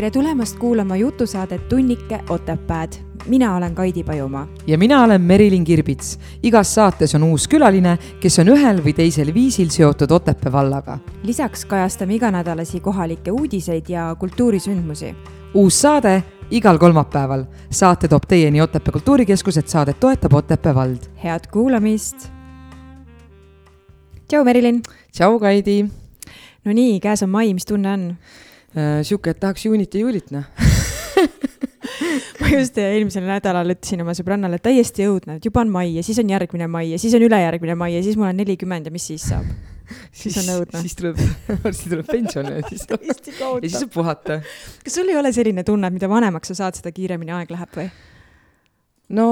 tere tulemast kuulama jutusaadet Tunnike Otepääd. mina olen Kaidi Pajumaa. ja mina olen Merilin Kirbits. igas saates on uus külaline, kes on ühel või teisel viisil seotud Otepää vallaga. lisaks kajastame iganädalasi kohalikke uudiseid ja kultuurisündmusi. uus saade igal kolmapäeval. saate toob teieni Otepää Kultuurikeskus, et saadet toetab Otepää vald. head kuulamist. tšau, Merilin. tšau, Kaidi. no nii, käes on mai, mis tunne on? Äh, sihuke, et tahaks juunit ja juulit, noh ma just eelmisel nädalal ütlesin oma sõbrannale, täiesti õudne, et juba on mai ja siis on järgmine mai ja siis on ülejärgmine mai ja siis mul on nelikümmend ja mis siis saab? siis on õudne. siis tuleb, varsti tuleb pension ja siis ja siis saab puhata. kas sul ei ole selline tunne, et mida vanemaks sa saad, seda kiiremini aeg läheb või? No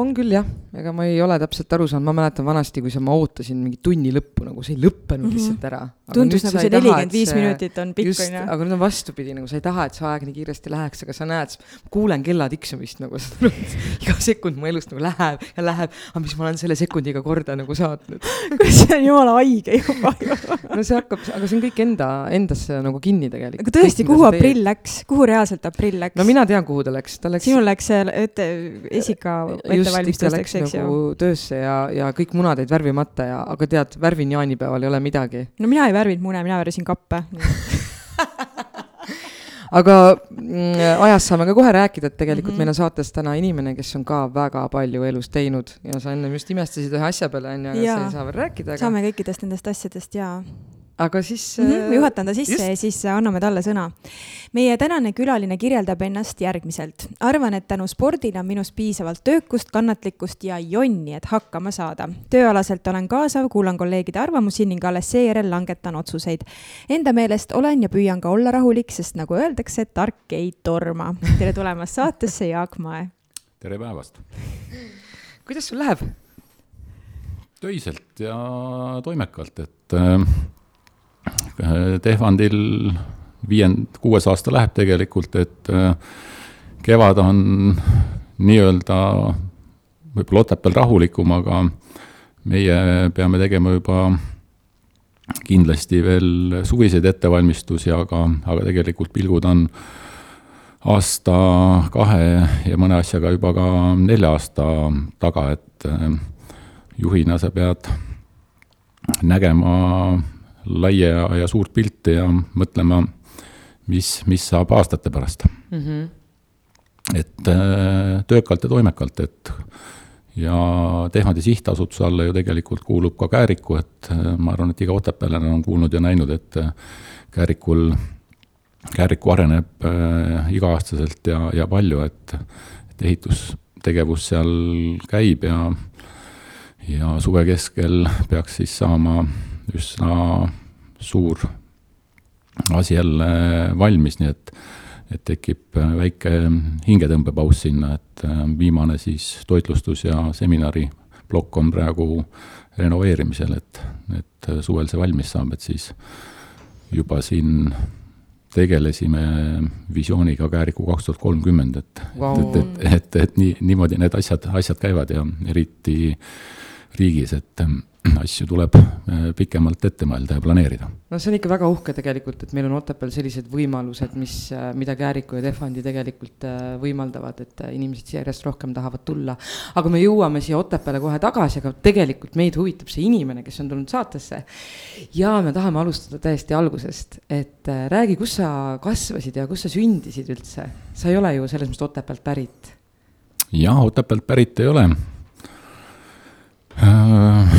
on küll jah, ega ma ei ole täpselt aru saanud, ma mäletan vanasti, kui sa, ma ootasin mingi tunni lõppu, nagu see ei lõppenud mm -hmm. lihtsalt ära. tundus nagu see nelikümmend viis minutit on pikk, onju. aga nüüd on vastupidi, nagu sa ei taha, et see aeg nii kiiresti läheks, aga sa näed, ma kuulen kella tiksumist nagu iga sekund mu elust nagu läheb ja läheb, aga mis ma olen selle sekundiga korda nagu saatnud kuidas see on jumala haige juba no see hakkab, aga see on kõik enda, endasse nagu kinni tegelikult. aga tõesti, kuhu aprill läks, kuhu reaalselt aprill läks? no mina tean, kuhu ta läks, ta läks. sinul läks ette, esi ikka ettevalmistusteks, eks ju. nagu töösse ja, ja kõik munad jäid värvimata ja, aga tead, värvin jaanipäeval ei ole midagi. no mina ei värvinud mune, mina värvisin kappe aga mm, ajast saame ka kohe rääkida, et tegelikult mm -hmm. meil on saates täna inimene, kes on ka väga palju elus teinud ja sa ennem just imestasid ühe asja peale, onju, aga sa ei saa veel rääkida aga.... saame kõikidest nendest asjadest ja aga siis mm. -hmm, ma juhatan ta sisse just. ja siis anname talle sõna. meie tänane külaline kirjeldab ennast järgmiselt. arvan, et tänu spordile on minus piisavalt töökust, kannatlikkust ja jonni, et hakkama saada. tööalaselt olen kaasav, kuulan kolleegide arvamusi ning alles seejärel langetan otsuseid. Enda meelest olen ja püüan ka olla rahulik, sest nagu öeldakse, tark ei torma. tere tulemast saatesse, Jaak Mae. tere päevast. kuidas sul läheb? töiselt ja toimekalt, et äh, Tehvandil viiend-, kuues aasta läheb tegelikult, et äh, kevad on nii-öelda võib-olla Otepääl rahulikum, aga meie peame tegema juba kindlasti veel suviseid ettevalmistusi, aga, aga tegelikult pilgud on aasta, kahe ja mõne asjaga juba ka nelja aasta taga, et äh, juhina sa pead nägema laia ja suurt pilti ja mõtlema, mis, mis saab aastate pärast mm. -hmm. et äh, töökalt ja toimekalt, et ja Tehvandi sihtasutuse alla ju tegelikult kuulub ka Kääriku, et äh, ma arvan, et iga otepäällane on kuulnud ja näinud, et äh, Käärikul, Kääriku areneb iga-aastaselt ja, ja palju, et, et ehitustegevus seal käib ja ja suve keskel peaks siis saama üsna suur asi jälle valmis, nii et, et tekib väike hingetõmbepaus sinna, et äh, viimane siis toitlustus ja seminariplokk on praegu renoveerimisel, et, et suvel see valmis saab, et siis juba siin tegelesime visiooniga Kääriku kaks tuhat kolmkümmend, et wow., et, et, et, et, et nii, niimoodi need asjad, asjad käivad ja eriti riigis, et asju tuleb äh, pikemalt ette mõelda ja planeerida. no see on ikka väga uhke tegelikult, et meil on Otepääl sellised võimalused, mis, äh, mida Kääriku ja Tehvandi tegelikult äh, võimaldavad, et inimesed järjest rohkem tahavad tulla. aga me jõuame siia Otepääle kohe tagasi, aga tegelikult meid huvitab see inimene, kes on tulnud saatesse. ja me tahame alustada täiesti algusest, et räägi, kus sa kasvasid ja kus sa sündisid üldse? sa ei ole ju selles mõttes Otepäält pärit. jaa, Otepäält pärit ei ole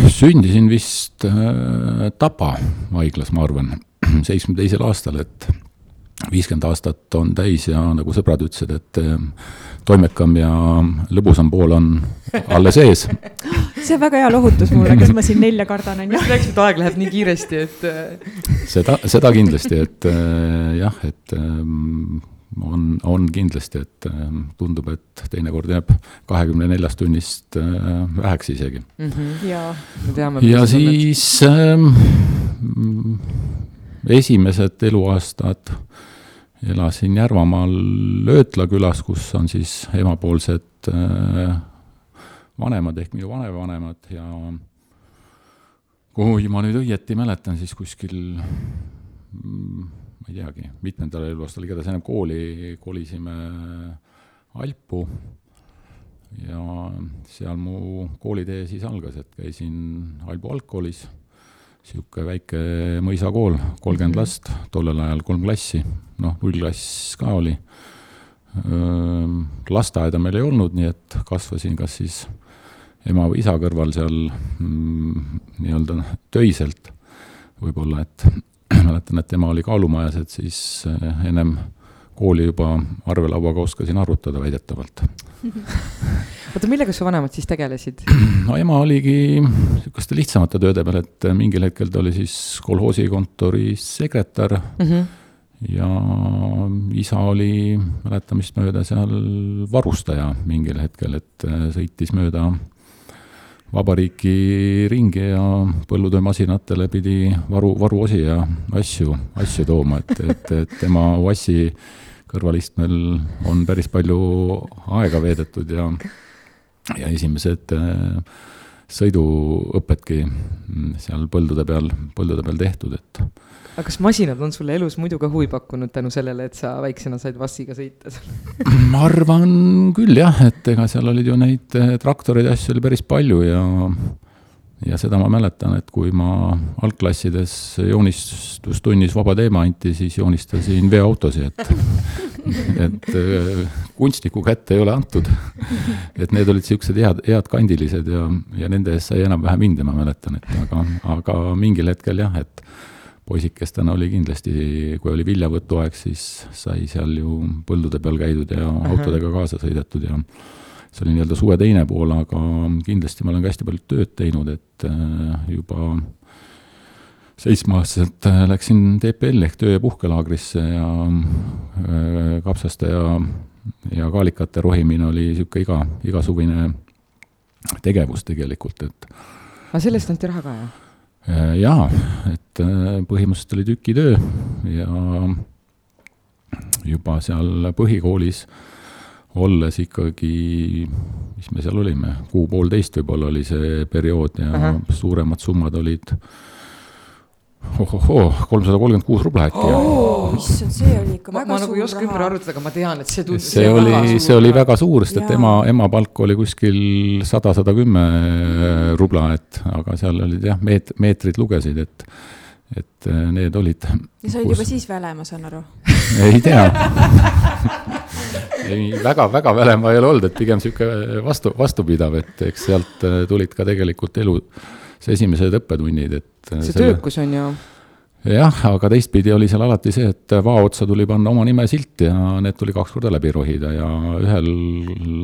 sündisin vist äh, Tapa haiglas, ma arvan, seitsmekümne teisel aastal, et viiskümmend aastat on täis ja nagu sõbrad ütlesid, et äh, toimekam ja lõbusam pool on alles ees. see on väga hea lohutus mulle, kes ma siin nelja kardan, on ju. just rääkisid, et aeg läheb nii kiiresti, et. seda, seda kindlasti, et jah, et ähm, on, on kindlasti, et ähm, tundub, et teinekord jääb kahekümne neljast tunnist äh, väheks isegi mm. -hmm. ja, teame, ja siis äh, esimesed eluaastad elasin Järvamaal Löötla külas, kus on siis emapoolsed äh, vanemad ehk minu vanavanemad ja kui ma nüüd õieti mäletan, siis kuskil mm, ma ei teagi, mitmendal eluaastal, igatahes ennem kooli kolisime Alpu ja seal mu koolitee siis algas, et käisin Albu algkoolis, niisugune väike mõisakool, kolmkümmend mhm. last, tollel ajal kolm klassi, noh, nullklass ka oli. lasteaeda meil ei olnud, nii et kasvasin kas siis ema või isa kõrval seal mm, nii-öelda töiselt võib-olla, et mäletan, et ema oli kaalumajas, et siis ennem kooli juba arvelauaga oskasin arvutada väidetavalt oota, millega su vanemad siis tegelesid? no ema oligi niisuguste lihtsamate tööde peal, et mingil hetkel ta oli siis kolhoosikontori sekretär mm. -hmm ja isa oli mäletamist mööda seal varustaja mingil hetkel, et sõitis mööda vabariiki ringi ja põllutöömasinatele pidi varu, varuosi ja asju, asju tooma, et, et, et tema Vassi kõrvalistmel on päris palju aega veedetud ja, ja esimesed äh, sõiduõpetki mm, seal põldude peal, põldude peal tehtud, et. Aga kas masinad on sulle elus muidu ka huvi pakkunud tänu sellele, et sa väiksena said Vassiga sõita ma arvan küll jah, et ega seal olid ju neid äh, traktoreid ja asju oli päris palju ja ja seda ma mäletan, et kui ma algklassides joonistustunnis vaba teema anti, siis joonistasin veoautosid, et et äh, kunstniku kätte ei ole antud. et need olid niisugused head, head kandilised ja, ja nende eest sai enam-vähem hinde, ma mäletan, et aga, aga mingil hetkel jah, et poisikestena oli kindlasti, kui oli viljavõtuaeg, siis sai seal ju põldude peal käidud ja autodega kaasa sõidetud ja see oli nii-öelda suve teine pool, aga kindlasti ma olen ka hästi palju tööd teinud, et äh, juba seitsmeaastaselt äh, läksin TPL ehk töö- ja puhkelaagrisse ja äh, kapsaste ja, ja kaalikate rohimine oli niisugune iga, igasuvine tegevus tegelikult, et. aga sellest anti raha ka, jah? Jaa, et põhimõtteliselt oli tükitöö ja juba seal põhikoolis äh, olles ikkagi, mis me seal olime, kuu-poolteist võib-olla oli see periood ja uh -huh. suuremad summad olid ohohoo, kolmsada kolmkümmend kuus rubla äkki oh,. issand, see oli ikka väga ma, ma nagu ei oska ümber arvutada, aga ma tean, et see tundus. see oli, see oli väga suur, sest et ema, ema palk oli kuskil sada, sada kümme rubla, et aga seal olid jah, meet-, meetrid lugesid, et et need olid. ja sa olid kus... juba siis väle, ma saan aru ei tea ei, väga-väga välema ei ole olnud, et pigem niisugune vastu, vastupidav, et eks sealt äh, tulid ka tegelikult elus esimesed õppetunnid, et. Äh, see selle... töökus on ju jah, aga teistpidi oli seal alati see, et vao otsa tuli panna oma nime silt ja need tuli kaks korda läbi rohida ja ühel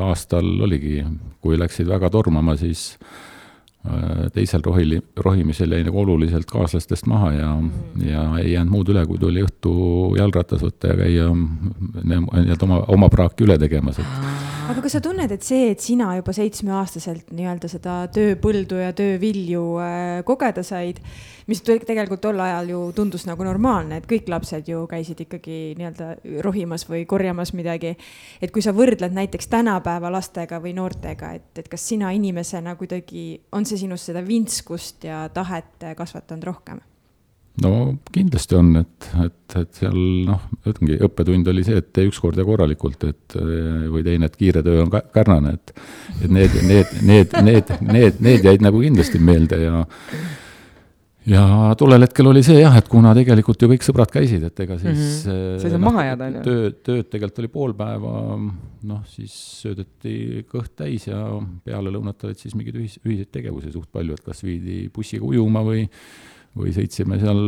aastal oligi, kui läksid väga tormama, siis Äh, teisel rohili, rohimisel jäi nagu oluliselt kaaslastest maha ja mm., ja ei jäänud muud üle, kui tuli õhtu jalgratas võtta ja käia nii-öelda oma, oma praaki üle tegemas, et. aga kas sa tunned, et see, et sina juba seitsmeaastaselt nii-öelda seda tööpõldu ja töövilju äh, kogeda said, mis tegelikult tol ajal ju tundus nagu normaalne, et kõik lapsed ju käisid ikkagi nii-öelda rohimas või korjamas midagi. et kui sa võrdled näiteks tänapäeva lastega või noortega, et, et kas sina inimesena kuidagi, on see sinus seda vintskust ja tahet kasvatanud rohkem? no kindlasti on, et, et, et seal noh, ütlengi, õppetund oli see, et tee ükskord ja korralikult, et või teine, et kiire töö on kärnane, et et need, need, need, need, need, need jäid nagu kindlasti meelde ja ja tollel hetkel oli see jah, et kuna tegelikult ju kõik sõbrad käisid, et ega siis mm. -hmm. sa ei saanud maha jääda, on ju. tööd, tööd tegelikult oli pool päeva, noh, siis söödeti kõht täis ja peale lõunat olid siis mingeid ühis, ühiseid tegevusi suht palju, et kas viidi bussiga ujuma või või sõitsime seal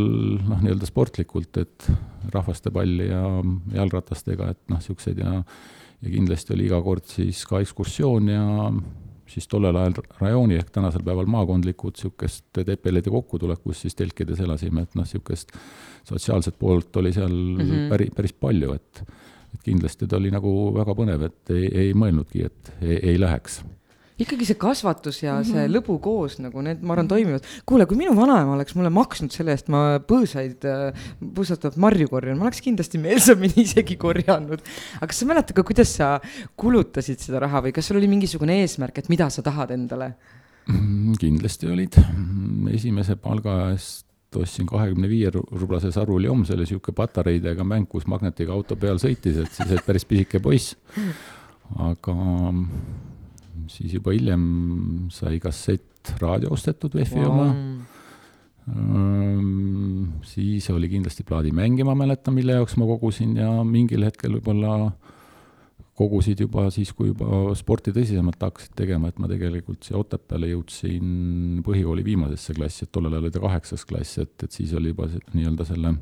noh, nii-öelda sportlikult, et rahvastepalli ja jalgratastega, et noh, niisuguseid ja ja kindlasti oli iga kord siis ka ekskursioon ja siis tollel ajal rajooni ehk tänasel päeval maakondlikud niisugust TPL-ide kokkutulek, kus siis telkides elasime, et noh, niisugust sotsiaalset poolt oli seal mm -hmm. päris, päris palju, et et kindlasti ta oli nagu väga põnev, et ei, ei mõelnudki, et ei, ei läheks ikkagi see kasvatus ja see mm -hmm. lõbu koos nagu need, ma arvan, toimivad. kuule, kui minu vanaema oleks mulle maksnud selle eest, ma põõsaid, põõsatavat marju korjan, ma oleks kindlasti meelsamini isegi korjanud. aga kas sa mäletad ka, kuidas sa kulutasid seda raha või kas sul oli mingisugune eesmärk, et mida sa tahad endale? Mm, kindlasti olid. esimese palga eest ostsin kahekümne viie rublase Saru Ljom, see oli niisugune patareidega mäng, kus magnetiga auto peal sõitis, et siis olid päris pisike poiss. aga siis juba hiljem sai kassettraadio ostetud VEF-i wow. oma siis oli kindlasti plaadimäng, ma mäletan, mille jaoks ma kogusin ja mingil hetkel võib-olla kogusid juba siis, kui juba sporti tõsisemalt hakkasid tegema, et ma tegelikult siia Otepääle jõudsin põhikooli viimasesse klassi, et tollel ajal oli ta kaheksas klass, et, et siis oli juba nii-öelda selle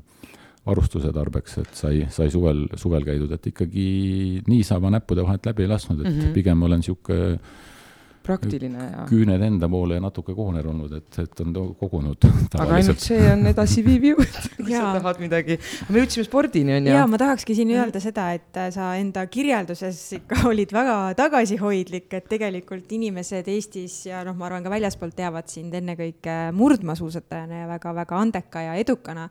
varustuse tarbeks, et sai, sai suvel, suvel käidud, et ikkagi niisama näppude vahelt läbi ei lasknud, et mm -hmm. pigem olen niisugune praktiline ja. küüned enda poole ja natuke kooner olnud, et, et on kogunud. aga ainult see on edasiviiv jõud kui sa tahad midagi. me jõudsime spordini, on ju. ja ma tahakski siin öelda seda, et sa enda kirjelduses ikka olid väga tagasihoidlik, et tegelikult inimesed Eestis ja noh, ma arvan ka väljaspoolt teavad sind ennekõike murdmaasuusatajana ja väga-väga andeka ja edukana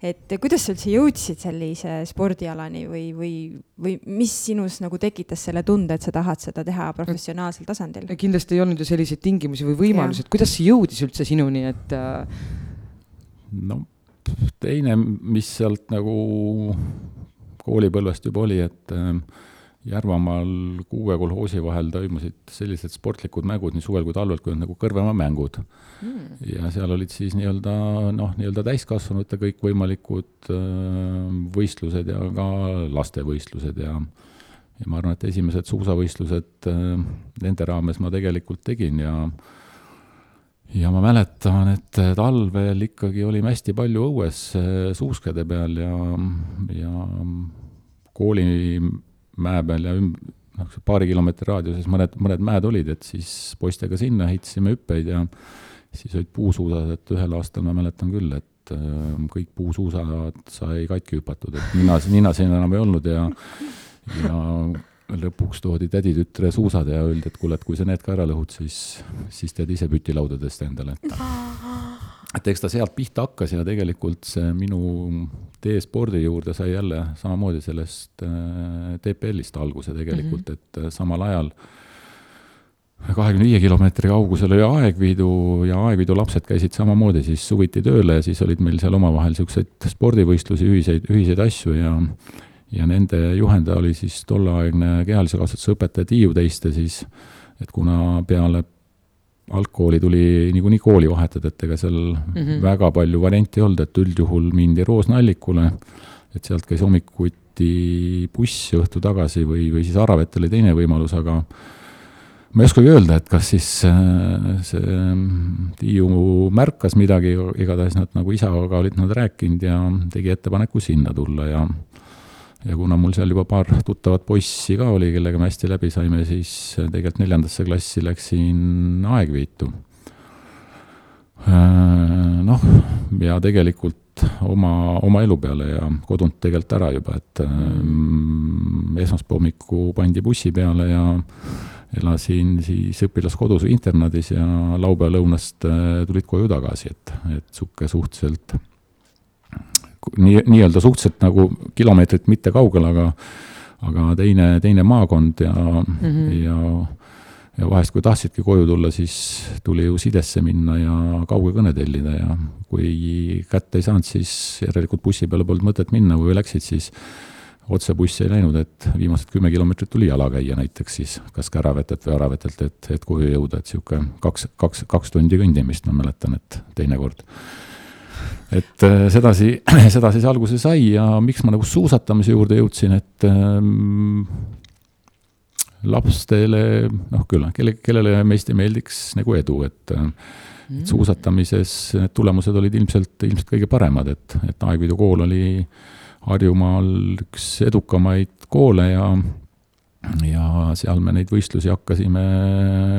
et kuidas sa üldse jõudsid sellise spordialani või, või, või mis sinus nagu tekitas selle tunde, et sa tahad seda teha professionaalsel tasandil? kindlasti ei olnud ju selliseid tingimusi või võimalusi, et kuidas see jõudis üldse sinuni, et äh...? no teine, mis sealt nagu koolipõlvest juba oli, et äh, Järvamaal kuue kolhoosi vahel toimusid sellised sportlikud mängud nii suvel kui talvel, kui on nagu Kõrvemaa mängud. Mm.. ja seal olid siis nii-öelda noh, nii-öelda täiskasvanute kõikvõimalikud äh, võistlused ja ka lastevõistlused ja ja ma arvan, et esimesed suusavõistlused äh, nende raames ma tegelikult tegin ja ja ma mäletan, et talvel ikkagi olime hästi palju õues äh, suuskede peal ja, ja kooli mäe peal ja üm-, noh, paari kilomeetri raadiuses mõned, mõned mäed olid, et siis poistega sinna ehitasime hüppeid ja siis olid puusuusad, et ühel aastal ma mäletan küll, et äh, kõik puusuusad sai katki hüpatud, et nina, nina siin enam ei olnud ja ja lõpuks toodi täditütre suusad ja öeldi, et kuule, et kui sa need ka ära lõhud, siis, siis teed ise pütilaudadest endale, et et eks ta sealt pihta hakkas ja tegelikult see minu tee spordi juurde sai jälle samamoodi sellest äh, TPL-ist alguse tegelikult mm, -hmm. et äh, samal ajal kahekümne viie kilomeetri kaugusel oli Aegviidu ja Aegviidu lapsed käisid samamoodi siis suviti tööle ja siis olid meil seal omavahel niisuguseid spordivõistlusi, ühiseid, ühiseid asju ja ja nende juhendaja oli siis tolleaegne kehalise kasvatuse õpetaja Tiiu Teiste siis, et kuna peale algkooli tuli niikuinii kooli vahetada, et ega seal mm -hmm. väga palju variante ei olnud, et üldjuhul mindi Roosna-Allikule, et sealt käis hommikuti buss õhtu tagasi või, või siis Aravet oli teine võimalus, aga ma ei oskagi öelda, et kas siis äh, see Tiiu märkas midagi, igatahes nad nagu isaga olid nad rääkinud ja tegi ettepaneku sinna tulla ja ja kuna mul seal juba paar tuttavat poissi ka oli, kellega me hästi läbi saime, siis tegelikult neljandasse klassi läksin Aegviitu. Äh, noh, ja tegelikult oma, oma elu peale ja kodunt tegelikult ära juba, et ähm, esmaspäeva hommiku pandi bussi peale ja elasin siis õpilaskodus või internaadis ja laupäeva lõunast äh, tulid koju tagasi, et, et niisugune suhteliselt nii, nii-öelda suhteliselt nagu kilomeetrit mitte kaugel, aga aga teine, teine maakond ja mm, -hmm. ja ja vahest, kui tahtsidki koju tulla, siis tuli ju sidesse minna ja kaugekõne tellida ja kui kätte ei saanud, siis järelikult bussi peale polnud mõtet minna, kui läksid, siis otsebussi ei läinud, et viimased kümme kilomeetrit tuli jala käia näiteks siis kas Käravetelt või Aravetelt, et, et koju jõuda, et niisugune kaks, kaks, kaks tundi kõndimist, ma mäletan, et teinekord et sedasi, sedasi see alguse sai ja miks ma nagu suusatamise juurde jõudsin, et ähm, lastele, noh küll, kelle, kellele meist ei meeldiks nagu edu, et äh, et suusatamises need tulemused olid ilmselt, ilmselt kõige paremad, et, et Aegviidu kool oli Harjumaal üks edukamaid koole ja ja seal me neid võistlusi hakkasime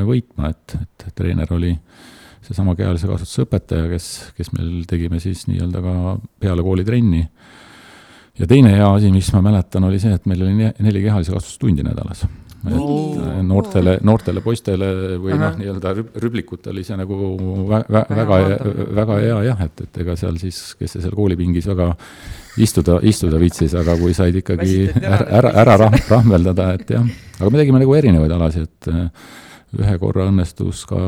võitma, et, et treener oli äh, seesama kehalise kasvatuse õpetaja, kes, kes meil tegime siis nii-öelda ka peale kooli trenni. ja teine hea asi, mis ma mäletan, oli see, et meil oli neli kehalise kasvatuse tundi nädalas. et oh. noortele, noortele poistele või noh, nii-öelda rüblikutel oli see nagu vä vä väga, väga hea jah, et, et ega seal siis, kes seal koolipingis väga istuda, istuda viitsis, aga kui said ikkagi ära, ära, ära rahm, rahmeldada, et jah. aga me tegime nagu erinevaid alasid, et ühe korra õnnestus ka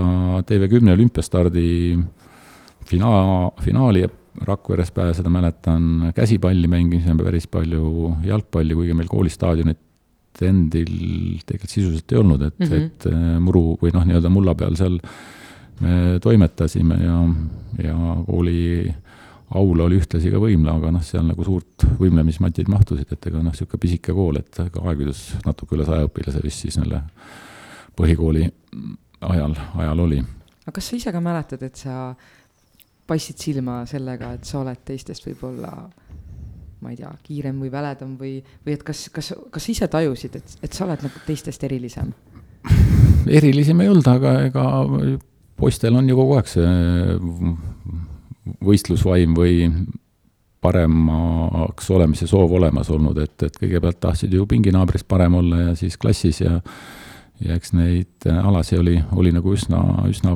TV10 olümpiastardi finaal, finaali Rakveres pääseda mäletan, käsipalli mängisime päris palju, jalgpalli, kuigi meil koolistaadionit endil tegelikult sisuliselt ei olnud, et mm, -hmm. et äh, muru või noh, nii-öelda mulla peal seal me toimetasime ja, ja kooli aula oli ühtlasi ka võimla, aga noh, seal nagu suurt võimlemismatid mahtusid, et ega noh, niisugune pisike kool, et ka aeglases natuke üle saja õpilase vist siis selle põhikooli ajal, ajal oli. aga kas sa ise ka mäletad, et sa paistsid silma sellega, et sa oled teistest võib-olla ma ei tea, kiirem või väledam või, või et kas, kas, kas ise tajusid, et, et sa oled nagu teistest erilisem? erilisem ei olnud, aga ega poistel on ju kogu aeg see võistlusvaim või paremaks olemise soov olemas olnud, et, et kõigepealt tahtsid ju pinginaabrist parem olla ja siis klassis ja ja eks neid alasid oli, oli nagu üsna, üsna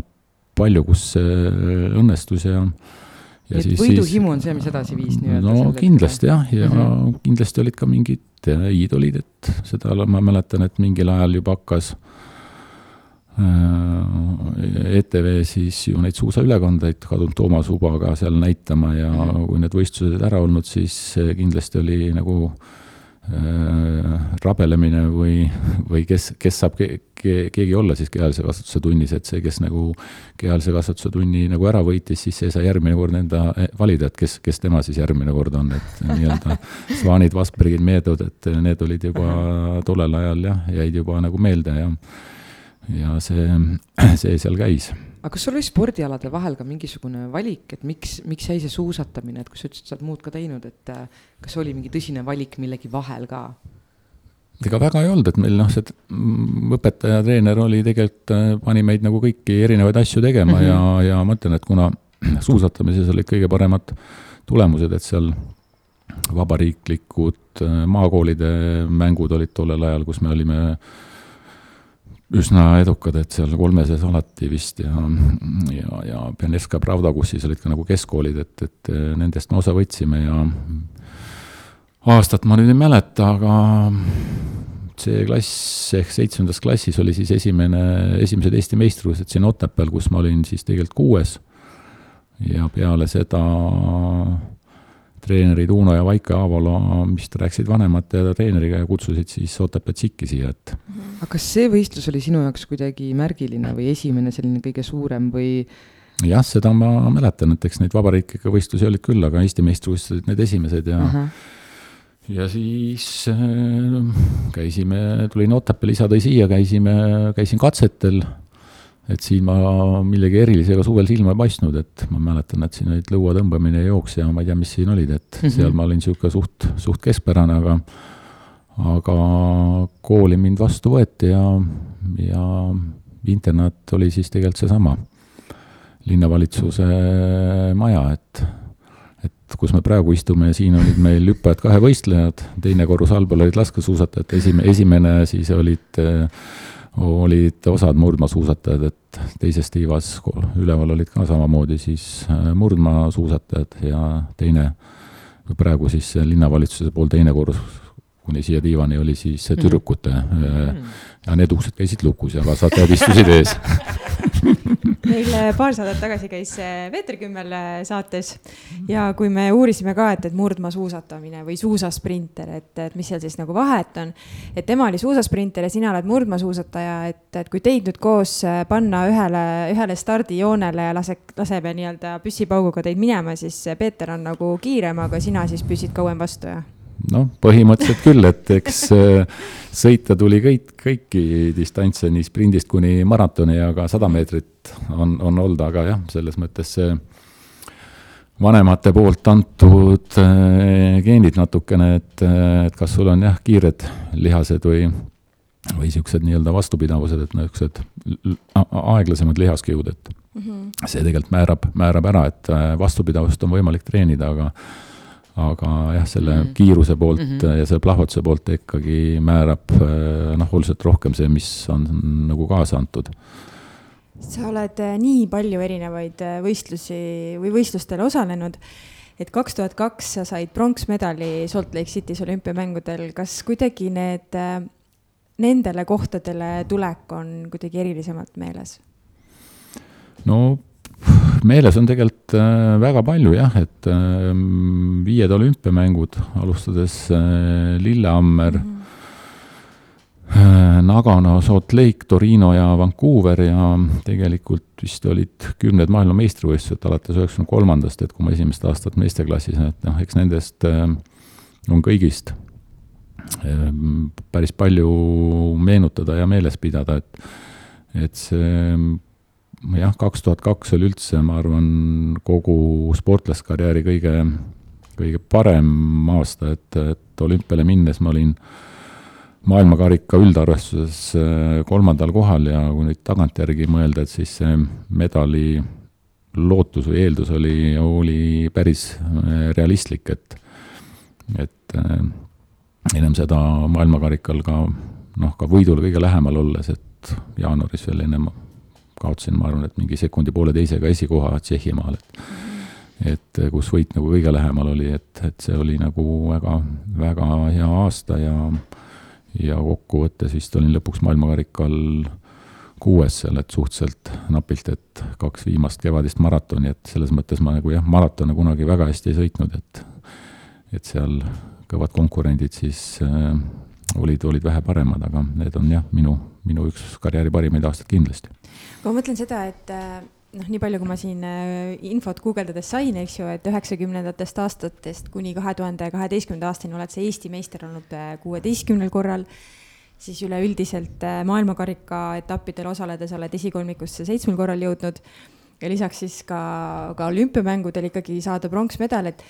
palju, kus see õnnestus ja ja et võiduhimu on see, mis edasi viis nii-öelda? no kindlasti jah, ja mm -hmm. kindlasti olid ka mingid iidolid, et seda ma mäletan, et mingil ajal juba hakkas äh, ETV siis ju neid suusaülekandeid kadunud Toomas Ubaga seal näitama ja mm -hmm. kui need võistlused ära olnud, siis kindlasti oli nagu äh, Äh, rabelemine või, või kes, kes saab ke, ke, keegi olla siis kehalise kasvatuse tunnis, et see, kes nagu kehalise kasvatuse tunni nagu ära võitis, siis see sai järgmine kord enda eh, valida, et kes, kes tema siis järgmine kord on, et nii-öelda Svanid, Vasbergid, Meedod, et need olid juba tollel ajal jah, jäid juba nagu meelde ja ja see, see seal käis aga kas sul oli spordialade vahel ka mingisugune valik, et miks, miks jäi see suusatamine, et kui sa ütlesid, sa oled muud ka teinud, et äh, kas oli mingi tõsine valik millegi vahel ka? ega väga ei olnud, et meil noh, see õpetaja, treener oli tegelikult, äh, pani meid nagu kõiki erinevaid asju tegema mm -hmm. ja, ja ma ütlen, et kuna suusatamises olid kõige paremad tulemused, et seal vabariiklikud äh, maakoolide mängud olid tollel ajal, kus me olime äh, üsna edukad, et seal kolmeses alati vist ja, ja, ja Pianeska Pravda, kus siis olid ka nagu keskkoolid, et, et nendest me osa võtsime ja aastat ma nüüd ei mäleta, aga see klass ehk seitsmendas klassis oli siis esimene, esimesed Eesti meistrivõistlused siin Otepääl, kus ma olin siis tegelikult kuues. ja peale seda treenerid Uno ja Vaike Aavola vist rääkisid vanemate treeneriga ja kutsusid siis Otepää Tšikki siia, et. aga kas see võistlus oli sinu jaoks kuidagi märgiline või esimene selline kõige suurem või? jah, seda ma mäletan, et eks neid vabariiklikke võistlusi olid küll, aga Eesti meistrivõistlused olid need esimesed ja uh. -huh ja siis äh, käisime, tulin Otepääle, isa tõi siia, käisime, käisin katsetel et siin ma millegi erilisega suvel silma ei paistnud, et ma mäletan, et siin olid lõua tõmbamine ja jooks ja ma ei tea, mis siin olid, et mm -hmm. seal ma olin niisugune suht, suht keskpärane, aga aga kooli mind vastu võeti ja, ja internaat oli siis tegelikult seesama linnavalitsuse maja, et et kus me praegu istume, siin olid meil hüppajad kahevõistlejad, teine korrus allpool olid laskesuusatajad, esimene, esimene siis olid äh, olid osad murdmaasuusatajad, et teises tiivas üleval olid ka samamoodi siis äh, murdmaasuusatajad ja teine, praegu siis linnavalitsuse pool teine korrus kuni siia diivani oli siis mhm. tüdrukute mm. ja need uksed käisid lukus ja kasvatajad istusid ees meil paar saadet tagasi käis Peeter Kümmel saates ja kui me uurisime ka, et, et murdmaasuusatamine või suusasprinter, et, et mis seal siis nagu vahet on. et tema oli suusasprinter ja sina oled murdmaasuusataja, et, et kui teid nüüd koos panna ühele, ühele stardijoonele ja lase, laseb nii-öelda püssipauguga teid minema, siis Peeter on nagu kiirem, aga sina siis püsid kauem vastu ja noh, põhimõtteliselt küll, et eks äh, sõita tuli kõik, kõiki distantse, nii sprindist kuni maratoni, aga sada meetrit on, on olnud, aga jah, selles mõttes see vanemate poolt antud äh, geenid natukene, et, et kas sul on jah, kiired lihased või, või niisugused nii-öelda vastupidavused, et niisugused aeglasemad lihaskihud, et mm -hmm. see tegelikult määrab, määrab ära, et äh, vastupidavust on võimalik treenida, aga aga jah, selle mm -hmm. kiiruse poolt mm -hmm. ja selle plahvatuse poolt ikkagi määrab äh, noh, oluliselt rohkem see, mis on nagu kaasa antud. sa oled äh, nii palju erinevaid äh, võistlusi või võistlustel osalenud, et kaks tuhat kaks sa said pronksmedali Salt Lake City's olümpiamängudel, kas kuidagi need, nendele kohtadele tulek on kuidagi erilisemalt meeles? no meeles on tegelikult äh, väga palju jah, et äh, viied olümpiamängud, alustades äh, Lillehammer mm, -hmm. Nagano, Salt Lake, Torino ja Vancouver ja tegelikult vist olid kümned maailmameistrivõistlused alates üheksakümne kolmandast, et kui ma esimest aastat meesteklassis, et noh, eks nendest on kõigist päris palju meenutada ja meeles pidada, et et see jah, kaks tuhat kaks oli üldse, ma arvan, kogu sportlaskarjääri kõige, kõige parem aasta, et, et olümpiale minnes ma olin maailmakarika üldarvestuses äh, kolmandal kohal ja kui nüüd tagantjärgi mõelda, et siis see medali lootus või eeldus oli, oli päris äh, realistlik, et, et äh, ennem seda maailmakarikal ka noh, ka võidule kõige lähemal olles, et jaanuaris veel ennem kaotasin, ma arvan, et mingi sekundi pooleteisega esikoha Tšehhimaal, et et kus võit nagu kõige lähemal oli, et, et see oli nagu väga, väga hea aasta ja ja kokkuvõttes vist olin lõpuks maailmakarikal kuues seal, et suhteliselt napilt, et kaks viimast kevadist maratoni, et selles mõttes ma nagu jah, maratone kunagi väga hästi ei sõitnud, et et seal kõvad konkurendid siis äh, olid, olid vähe paremad, aga need on jah, minu, minu üks karjääri parimaid aastaid kindlasti. Ma mõtlen seda, et äh, noh, nii palju, kui ma siin äh, infot guugeldades sain, eks ju, et üheksakümnendatest aastatest kuni kahe tuhande kaheteistkümnenda aastani oled sa Eesti meister olnud äh, kuueteistkümnel korral, siis üleüldiselt maailmakarika etappidel osaledes oled esikolmikusse seitsmel korral jõudnud. Ja lisaks siis ka, ka olümpiamängudel ikkagi saada pronksmedal, et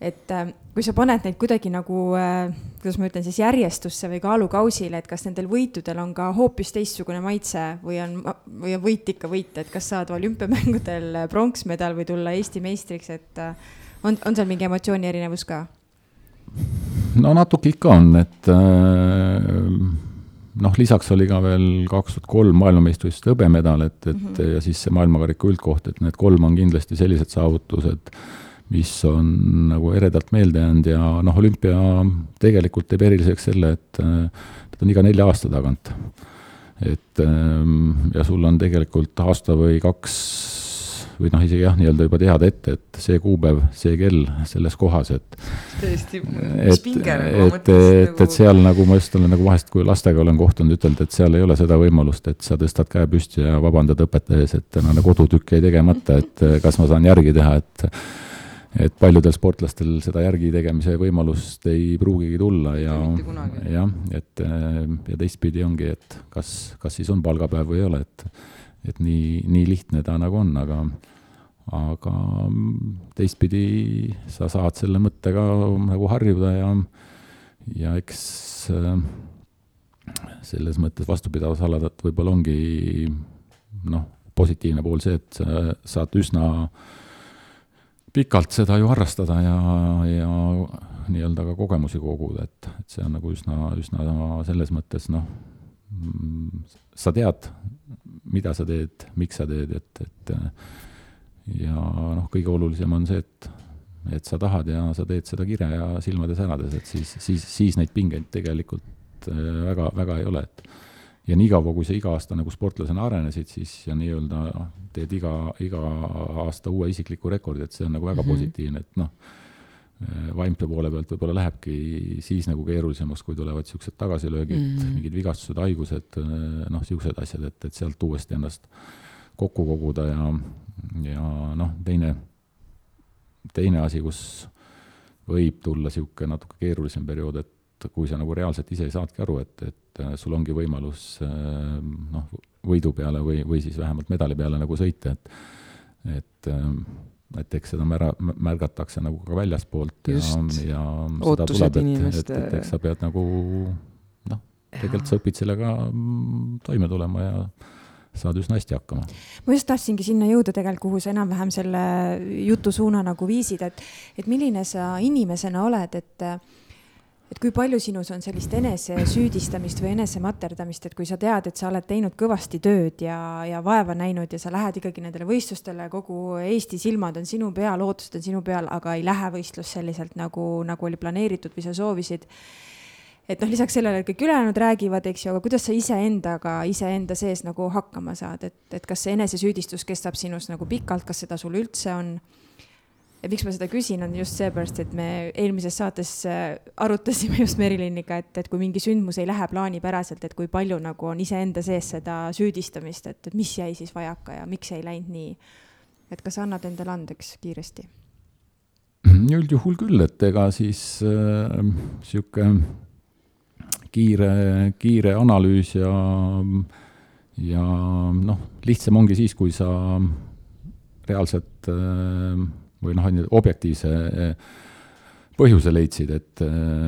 et äh, kui sa paned neid kuidagi nagu äh,, kuidas ma ütlen siis järjestusse või kaalukausile, et kas nendel võitudel on ka hoopis teistsugune maitse või on, või on võit ikka võit, et kas saad olümpiamängudel pronksmedal või tulla Eesti meistriks, et äh, on, on seal mingi emotsiooni erinevus ka? no natuke ikka on, et äh, noh, lisaks oli ka veel kaks tuhat kolm maailmameistrivõistluste hõbemedal, et, et mm -hmm. ja siis see maailmakarika üldkoht, et need kolm on kindlasti sellised saavutused mis on nagu eredalt meelde jäänud ja noh, olümpia tegelikult teeb eriliseks selle, et äh, ta on iga nelja aasta tagant. et ähm, ja sul on tegelikult aasta või kaks või noh, isegi jah, nii-öelda juba teada ette, et see kuupäev, see kell selles kohas, et täiesti spinger nagu et, et, et, et seal nagu ma just olen nagu vahest, kui lastega olen kohtunud, ütelnud, et seal ei ole seda võimalust, et sa tõstad käe püsti ja vabandad õpetaja ees, et tänane kodutükk jäi tegemata, et kas ma saan järgi teha, et et paljudel sportlastel seda järgi tegemise võimalust ei pruugigi tulla ja jah, et ja teistpidi ongi, et kas, kas siis on palgapäev või ei ole, et et nii, nii lihtne ta nagu on, aga aga teistpidi sa saad selle mõttega nagu harjuda ja ja eks selles mõttes vastupidavusaladelt võib-olla ongi noh, positiivne pool see, et sa saad üsna äh, pikalt seda ju harrastada ja, ja nii-öelda ka kogemusi koguda, et, et see on nagu üsna, üsna selles mõttes noh, sa tead, mida sa teed, miks sa teed, et, et ja noh, kõige olulisem on see, et, et sa tahad ja sa teed seda kire ja silmade särades, et siis, siis, siis neid pingeid tegelikult väga, väga ei ole, et ja niikaua, kui sa iga aasta nagu sportlasena arenesid, siis ja nii-öelda noh, teed iga, iga aasta uue isikliku rekordi, et see on nagu väga mm -hmm. positiivne, et noh, vaimse poole pealt võib-olla lähebki siis nagu keerulisemaks, kui tulevad niisugused tagasilöögid mm, -hmm. mingid vigastused, haigused, noh, niisugused asjad, et, et sealt uuesti ennast kokku koguda ja, ja noh, teine, teine asi, kus võib tulla niisugune natuke keerulisem periood, et kui sa nagu reaalselt ise ei saadki aru, et, et et äh, sul ongi võimalus äh, noh, võidu peale või, või siis vähemalt medali peale nagu sõita, et et äh, et eks seda mära-, märgatakse nagu ka väljaspoolt ja, ja seda tuleb, et, et, et eks sa pead nagu noh, tegelikult sa õpid sellega mm, toime tulema ja saad üsna hästi hakkama. ma just tahtsingi sinna jõuda tegelikult, kuhu sa enam-vähem selle jutusuuna nagu viisid, et, et milline sa inimesena oled, et et kui palju sinus on sellist enesesüüdistamist või enesematerdamist, et kui sa tead, et sa oled teinud kõvasti tööd ja, ja vaeva näinud ja sa lähed ikkagi nendele võistlustele, kogu Eesti silmad on sinu peal, ootused on sinu peal, aga ei lähe võistlus selliselt nagu, nagu oli planeeritud või sa soovisid. et noh, lisaks sellele, kõik ülejäänud räägivad, eks ju, aga kuidas sa iseendaga, iseenda sees nagu hakkama saad, et, et kas see enesesüüdistus kestab sinus nagu pikalt, kas seda sul üldse on? Ja miks ma seda küsin, on just seepärast, et me eelmises saates äh, arutasime just Meriliniga, et, et kui mingi sündmus ei lähe plaanipäraselt, et kui palju nagu on iseenda sees seda süüdistamist, et, et mis jäi siis vajaka ja miks ei läinud nii. et kas annad endale andeks kiiresti? üldjuhul küll, et ega siis äh, sihuke kiire, kiire analüüs ja, ja noh, lihtsam ongi siis, kui sa reaalselt või noh, objektiivse põhjuse leidsid, et,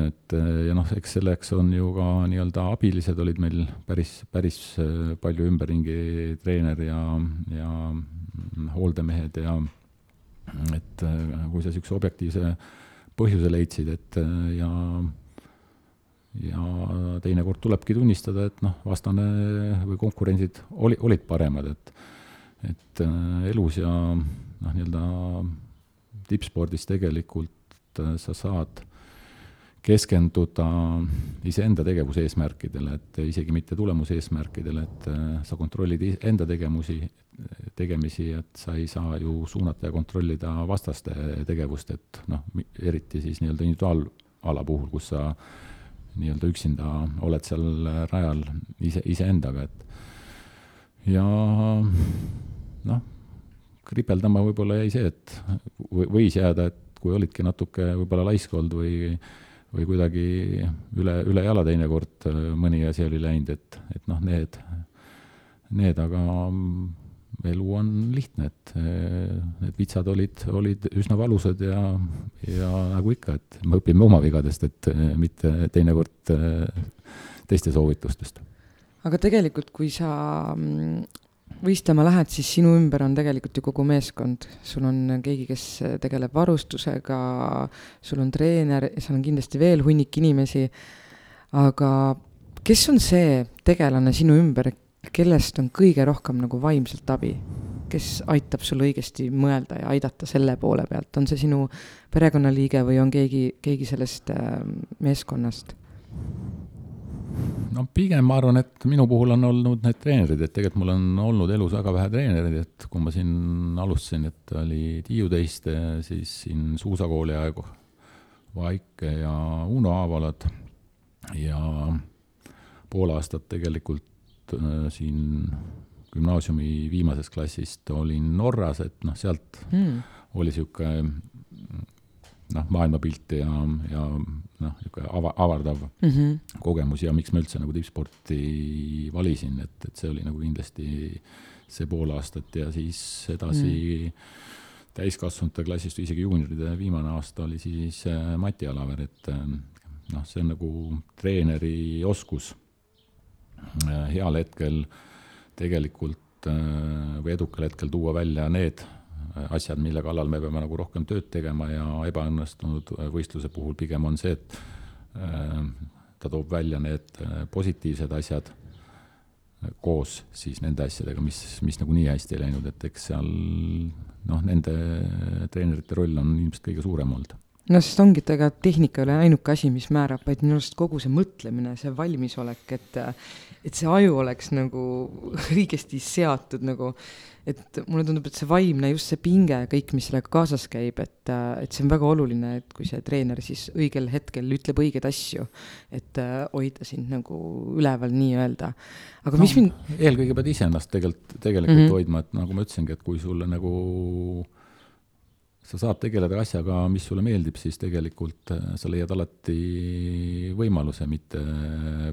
et ja noh, eks selleks on ju ka nii-öelda abilised olid meil päris, päris palju ümberringi, treener ja, ja hooldemehed ja et kui sa niisuguse objektiivse põhjuse leidsid, et ja ja teinekord tulebki tunnistada, et noh, vastane või konkurendid oli, olid paremad, et et elus ja noh, nii-öelda tippspordis tegelikult äh, sa saad keskenduda iseenda tegevuse eesmärkidele, et isegi mitte tulemuse eesmärkidele, et äh, sa kontrollid enda tegemusi, tegemisi, et sa ei saa ju suunata ja kontrollida vastaste tegevust, et noh, eriti siis nii-öelda individuaalala puhul, kus sa nii-öelda üksinda oled seal rajal ise, iseendaga, et ja noh, kripeldama võib-olla jäi see, et võis jääda, et kui olidki natuke võib-olla laisk olnud või, või kuidagi üle, üle jala teinekord mõni asi oli läinud, et, et noh, need, need aga elu on lihtne, et need vitsad olid, olid üsna valusad ja, ja nagu ikka, et me õpime oma vigadest, et mitte teinekord teiste soovitustest. aga tegelikult, kui sa mm, võistlema lähed, siis sinu ümber on tegelikult ju kogu meeskond, sul on keegi, kes tegeleb varustusega, sul on treener seal on kindlasti veel hunnik inimesi, aga kes on see tegelane sinu ümber, kellest on kõige rohkem nagu vaimselt abi, kes aitab sul õigesti mõelda ja aidata selle poole pealt, on see sinu perekonnaliige või on keegi, keegi sellest äh, meeskonnast? No pigem ma arvan, et minu puhul on olnud need treenerid, et tegelikult mul on olnud elus väga vähe treenereid, et kui ma siin alustasin, et oli Tiiu Teiste, siis siin suusakooli aegu Vaike ja Uno Aavalad ja pool aastat tegelikult äh, siin gümnaasiumi viimasest klassist olin Norras, et noh, sealt mm. oli niisugune noh, maailmapilt ja, ja noh, niisugune ava-, avardav mm -hmm. kogemus ja miks ma üldse nagu tippsporti valisin, et, et see oli nagu kindlasti see pool aastat ja siis edasi mm. täiskasvanute klassist või isegi juunioride viimane aasta oli siis äh, Mati Alaver, et äh, noh, see on nagu treeneri oskus äh, heal hetkel tegelikult või edukal hetkel tuua välja need asjad, mille kallal me peame nagu rohkem tööd tegema ja ebaõnnestunud võistluse puhul pigem on see, et äh, ta toob välja need äh, positiivsed asjad koos siis nende asjadega, mis, mis nagu nii hästi ei läinud, et eks seal noh, nende treenerite roll on ilmselt kõige suurem olnud no sest ongi, et ega tehnika ei ole ainuke asi, mis määrab, vaid minu arust kogu see mõtlemine, see valmisolek, et et see aju oleks nagu õigesti seatud nagu, et mulle tundub, et see vaimne, just see pinge, kõik, mis sellega kaasas käib, et, et see on väga oluline, et kui see treener siis õigel hetkel ütleb õigeid asju, et hoida sind nagu üleval nii-öelda. aga no, mis mind eelkõige pead iseennast tegelikult, tegelikult mm -hmm. hoidma, et nagu ma ütlesingi, et kui sulle nagu sa saad tegeleda asjaga, mis sulle meeldib, siis tegelikult äh, sa leiad alati võimaluse, mitte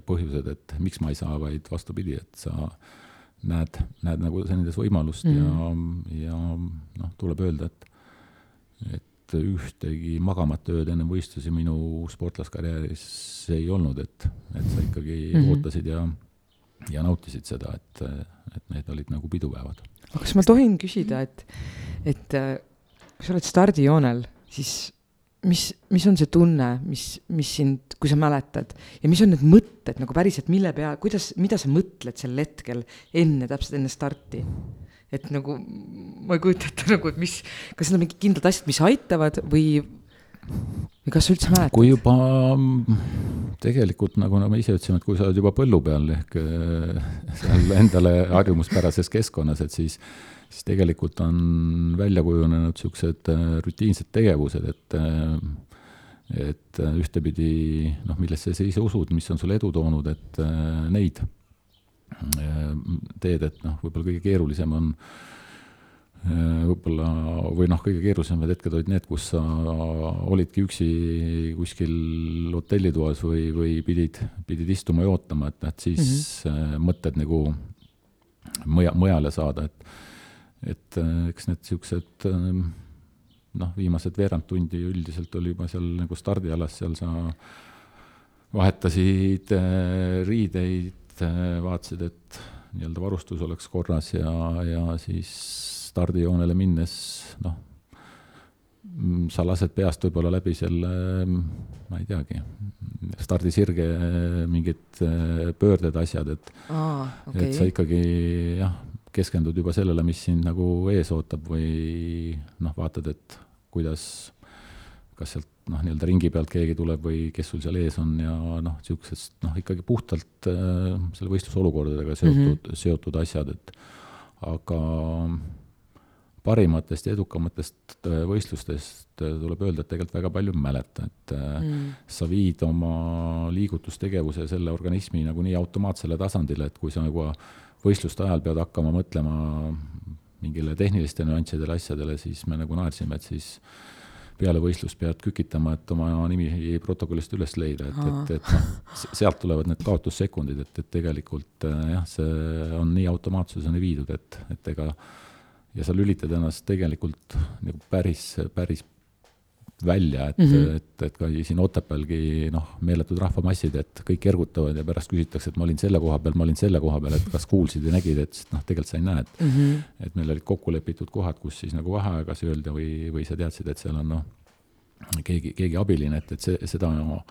põhjused, et miks ma ei saa, vaid vastupidi, et sa näed, näed nagu nendes võimalust mm ja, ja noh, tuleb öelda, et, et ühtegi magamata ööd enne võistlusi minu sportlaskarjääris ei olnud, et, et sa ikkagi mm -hmm. ootasid ja, ja nautisid seda, et, et need olid nagu pidupäevad. aga kas ma tohin küsida, et, et kui sa oled stardijoonel, siis mis, mis on see tunne, mis, mis sind, kui sa mäletad ja mis on need mõtted nagu päriselt, mille pea, kuidas, mida sa mõtled sel hetkel enne, täpselt enne starti? et nagu ma ei kujuta ette nagu, et mis, kas need on mingid kindlad asjad, mis aitavad või, või kas sa üldse mäletad? kui juba tegelikult nagu me ise ütlesime, et kui sa oled juba põllu peal ehk äh, seal endale harjumuspärases keskkonnas, et siis, siis tegelikult on välja kujunenud niisugused äh, rutiinsed tegevused, et et ühtepidi noh, millesse sa ise usud, mis on sulle edu toonud, et neid teed, et noh, võib-olla kõige keerulisem on Äh, võib-olla, või noh, kõige keerulisemad hetked olid need, kus sa olidki üksi kuskil hotellitoas või, või pidid, pidid istuma ja ootama, et, et siis mm -hmm. mõtted nagu mõja, mujale saada, et et äh, eks need niisugused noh, viimased veerand tundi üldiselt oli juba seal nagu stardialas, seal sa vahetasid riideid, vaatasid, et nii-öelda varustus oleks korras ja, ja siis stardijoonele minnes, noh, mm, sa lased peast võib-olla läbi selle, ma ei teagi, stardisirge mingid äh, pöörded, asjad, et Aa, okay. et sa ikkagi jah, keskendud juba sellele, mis sind nagu ees ootab või noh, vaatad, et kuidas, kas sealt noh, nii-öelda ringi pealt keegi tuleb või kes sul seal ees on ja noh, niisugusest noh, ikkagi puhtalt äh, selle võistlusolukordadega seotud mm, -hmm. seotud asjad, et aga parimatest ja edukamatest äh, võistlustest äh, tuleb öelda, et tegelikult väga palju ei mäleta, et äh, mm. sa viid oma liigutustegevuse selle organismi nagu nii automaatsele tasandile, et kui sa nagu võistluste ajal pead hakkama mõtlema mingile tehniliste nüanssidele, asjadele, siis me nagu naersime, et siis peale võistlust pead kükitama, et oma nimi protokollist üles leida, et, et, et noh, sealt tulevad need kaotussekundid, et, et tegelikult jah, see on nii automaatsuseni viidud, et, et ega ja sa lülitad ennast tegelikult nagu päris, päris välja, et mm, -hmm. et, et ka siin Otepäälgi noh, meeletud rahvamassid, et kõik ergutavad ja pärast küsitakse, et ma olin selle koha peal, ma olin selle koha peal, et kas kuulsid ja nägid, et noh, tegelikult sa ei näe, et mm -hmm. et meil olid kokku lepitud kohad, kus siis nagu vaheaegas öelda või, või sa teadsid, et seal on noh, keegi, keegi abiline, et, et see, seda no,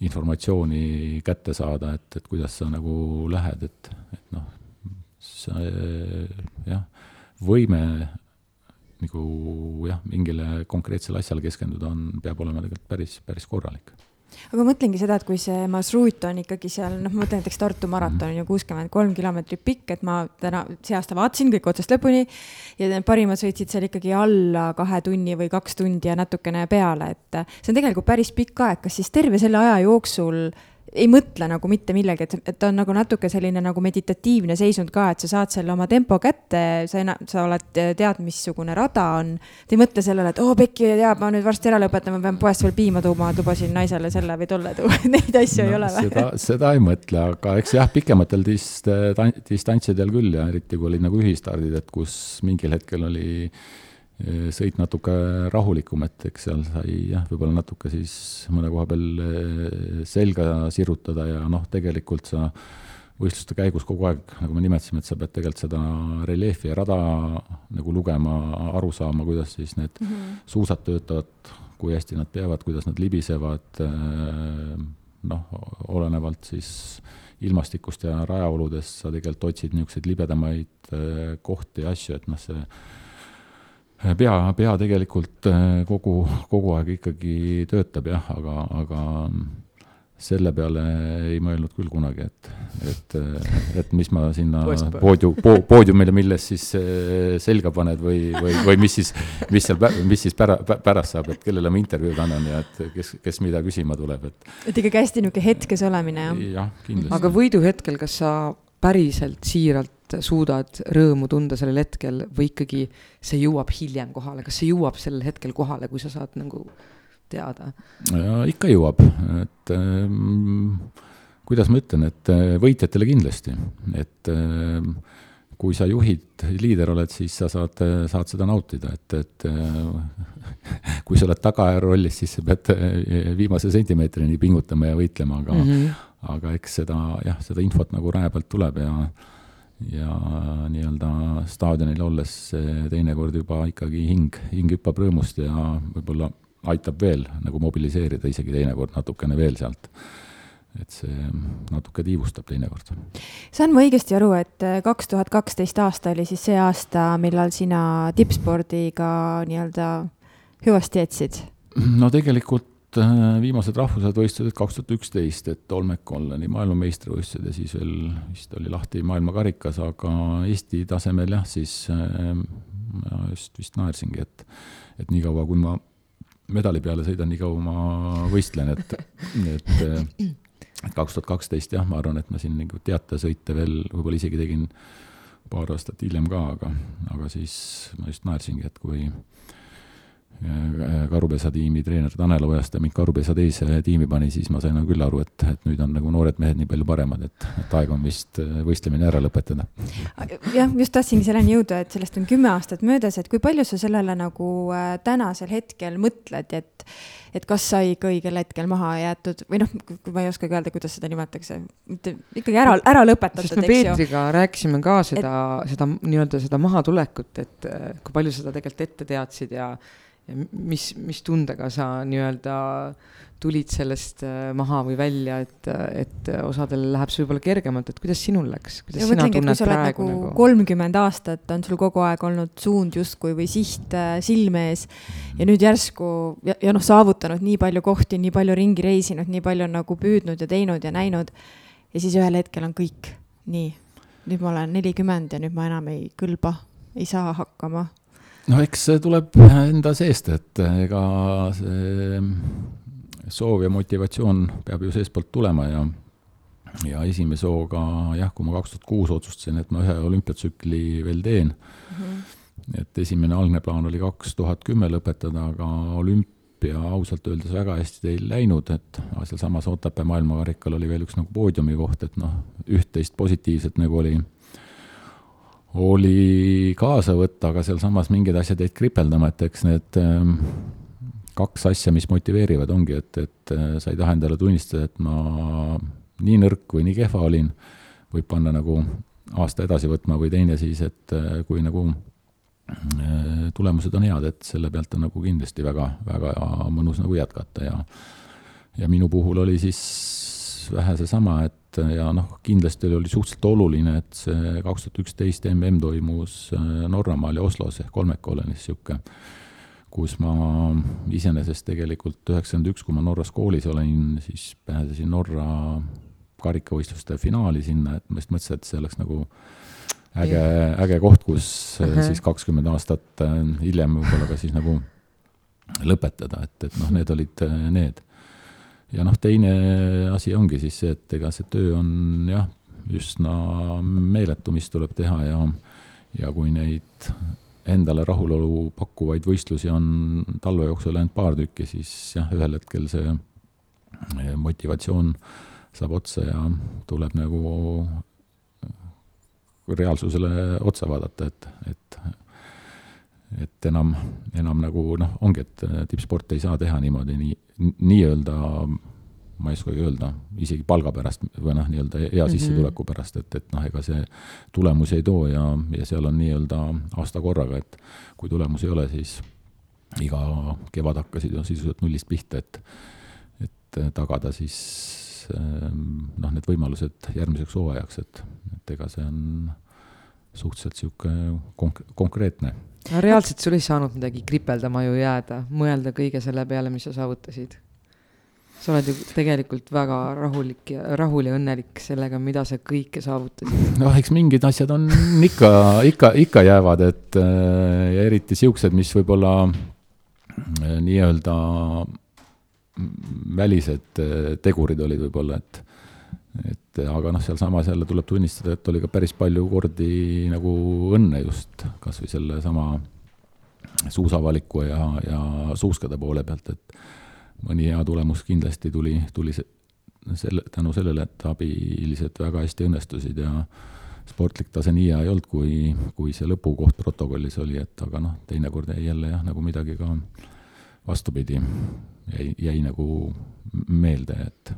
informatsiooni kätte saada, et, et kuidas sa nagu lähed, et, et noh, sa jah võime nagu jah, mingile konkreetsele asjale keskenduda on, peab olema tegelikult päris, päris korralik. Aga mõtlengi seda, et kui see marsruut on ikkagi seal, noh, ma mõtlen näiteks Tartu maraton on ju kuuskümmend kolm kilomeetrit pikk, et ma täna, see aasta vaatasin kõik otsast lõpuni ja need parimad sõitsid seal ikkagi alla kahe tunni või kaks tundi ja natukene peale, et see on tegelikult päris pikk aeg, kas siis terve selle aja jooksul ei mõtle nagu mitte millegi, et, et ta on nagu natuke selline nagu meditatiivne seisund ka, et sa saad selle oma tempo kätte, sa enam, sa oled, tead, missugune rada on. ta ei mõtle sellele, et oo oh,, Pekki teab, ma nüüd varsti ära lõpetan, ma pean poest veel piima tuuma, lubasin naisele selle või tolle tuua neid asju no, ei ole või? seda, seda ei mõtle, aga eks jah, pikematel dist-, distantsidel küll ja eriti kui olid nagu ühistardid, et kus mingil hetkel oli sõit natuke rahulikum, et eks seal sai jah, võib-olla natuke siis mõne koha peal selga sirutada ja noh, tegelikult sa võistluste käigus kogu aeg, nagu me nimetasime, et sa pead tegelikult seda reljeefi ja rada nagu lugema, aru saama, kuidas siis need mm -hmm. suusad töötavad, kui hästi nad peavad, kuidas nad libisevad, noh, olenevalt siis ilmastikust ja rajaoludest sa tegelikult otsid niisuguseid libedamaid kohti ja asju, et noh, see pea, pea tegelikult äh, kogu, kogu aeg ikkagi töötab jah, aga, aga selle peale ei mõelnud küll kunagi, et, et, et mis ma sinna poodium, poodiumile, milles siis äh, selga paned või, või, või mis siis, mis seal, mis siis pära, pärast saab, et kellele ma intervjuud annan ja et kes, kes mida küsima tuleb, et. et ikkagi hästi niisugune hetkes olemine, jah? jah, kindlasti. aga võiduhetkel, kas sa päriselt siiralt suudad rõõmu tunda sellel hetkel või ikkagi see jõuab hiljem kohale, kas see jõuab sellel hetkel kohale, kui sa saad nagu teada? ikka jõuab, et ähm, kuidas ma ütlen, et äh, võitjatele kindlasti, et äh, kui sa juhid, liider oled, siis sa saad, saad seda nautida, et, et äh, kui sa oled tagaaja rollis, siis sa pead äh, viimase sentimeetrini pingutama ja võitlema, aga mm, -hmm. Aga eks seda jah, seda infot nagu raja pealt tuleb ja ja nii-öelda staadionil olles teinekord juba ikkagi hing, hing hüppab rõõmust ja võib-olla aitab veel nagu mobiliseerida isegi teinekord natukene veel sealt. et see natuke tiivustab teinekord. saan ma õigesti aru, et kaks tuhat kaksteist aasta oli siis see aasta, millal sina tippspordiga nii-öelda hüvasti jätsid? no tegelikult äh, viimased rahvusvahelised võistlused kaks tuhat üksteist, et Olmec Online'i maailmameistrivõistlused ja siis veel vist oli lahti maailmakarikas, aga Eesti tasemel jah, siis äh, ma just vist naersingi, et, et niikaua, kui ma medali peale sõidan, nii kaua ma võistlen, et, et et kaks tuhat kaksteist jah, ma arvan, et ma siin nagu teatesõite veel võib-olla isegi tegin paar aastat hiljem ka, aga, aga siis ma just naersingi, et kui Karupesa tiimi treener Tanel Ojaste mind Karupesa teise tiimi pani, siis ma sain nagu küll aru, et, et nüüd on nagu noored mehed nii palju paremad, et, et aeg on vist võistlemine ära lõpetada. jah, just tahtsingi selleni jõuda, et sellest on kümme aastat möödas, et kui palju sa sellele nagu äh, tänasel hetkel mõtled, et et kas sai ikka õigel hetkel maha jäetud või noh, ma ei oskagi öelda, kuidas seda nimetatakse, mitte ikkagi ära, ära lõpetatud, eks ju. Peetriga rääkisime ka seda et..., seda nii-öelda seda mahatulekut, et äh, kui palju seda tegelikult ette teadsid ja mis, mis tundega sa nii-öelda tulid sellest äh, maha või välja, et, et osadel läheb see võib-olla kergemalt, et kuidas sinul läks, kuidas ja sina tunned praegu nagu kolmkümmend aastat on sul kogu aeg olnud suund justkui või siht äh, silme ees ja nüüd järsku ja, ja noh, saavutanud nii palju kohti, nii palju ringi reisinud, nii palju nagu püüdnud ja teinud ja näinud. ja siis ühel hetkel on kõik nii, nüüd ma olen nelikümmend ja nüüd ma enam ei kõlba, ei saa hakkama no eks see tuleb enda seest, et ega see soov ja motivatsioon peab ju seestpoolt tulema ja ja esimese hooga jah, kui ma kaks tuhat kuus otsustasin, et ma ühe olümpiatsükli veel teen mm, -hmm. et esimene algne plaan oli kaks tuhat kümme lõpetada, aga olümpia ausalt öeldes väga hästi ei läinud, et sealsamas Otepää maailmakarikal oli veel üks nagu poodiumi koht, et noh, üht-teist positiivset nagu oli oli kaasa võtta, aga sealsamas mingid asjad jäid kripeldama, et eks need ähm, kaks asja, mis motiveerivad, ongi, et, et äh, sa ei taha endale tunnistada, et ma nii nõrk või nii kehva olin, võib panna nagu aasta edasi võtma või teine siis, et äh, kui nagu äh, tulemused on head, et selle pealt on nagu kindlasti väga, väga mõnus nagu jätkata ja ja minu puhul oli siis vähe seesama, et ja noh, kindlasti oli suhteliselt oluline, et see kaks tuhat üksteist mm toimus äh, Norramaal ja Oslos ehk Olmekolonis niisugune, kus ma iseenesest tegelikult üheksakümmend üks, kui ma Norras koolis olin, siis pääsesin Norra karikavõistluste finaali sinna, et ma just mõtlesin, et see oleks nagu äge, äge koht, kus uh äh, -huh. siis kakskümmend aastat äh, hiljem võib-olla ka siis nagu lõpetada, et, et noh, need olid need ja noh, teine asi ongi siis see, et ega see töö on jah, üsna meeletu, mis tuleb teha ja, ja kui neid endale rahulolu pakkuvaid võistlusi on talve jooksul ainult paar tükki, siis jah, ühel hetkel see motivatsioon saab otsa ja tuleb nagu reaalsusele otsa vaadata, et, et et enam, enam nagu noh, ongi, et tippsporti ei saa teha niimoodi nii, nii-öelda ma ei oskagi öelda, isegi palga pärast või noh, nii-öelda hea mhm. sissetuleku pärast, et, et noh, ega see tulemusi ei too ja, ja seal on nii-öelda aasta korraga, et kui tulemusi ei ole, siis iga kevad hakkasid ju sisuliselt nullist pihta, et, et tagada siis ehm, noh, need võimalused järgmiseks hooajaks, et, et ega see on suhteliselt niisugune konk-, konkreetne no reaalselt sul ei saanud midagi kripeldama ju jääda, mõelda kõige selle peale, mis sa saavutasid. sa oled ju tegelikult väga rahulik ja rahul ja õnnelik sellega, mida sa kõike saavutasid. noh, eks mingid asjad on ikka, ikka, ikka jäävad, et äh, ja eriti siuksed, mis võib-olla äh, nii-öelda välised äh, tegurid olid võib-olla, et et aga noh, sealsamas jälle tuleb tunnistada, et oli ka päris palju kordi nagu õnne just kas või sellesama suusavaliku ja, ja suuskade poole pealt, et mõni hea tulemus kindlasti tuli, tuli selle, tänu sellele, et abilised väga hästi õnnestusid ja sportlik tase nii hea ei olnud, kui, kui see lõpukoht protokollis oli, et aga noh, teinekord jäi jälle jah, nagu midagi ka vastupidi, jäi, jäi nagu meelde, et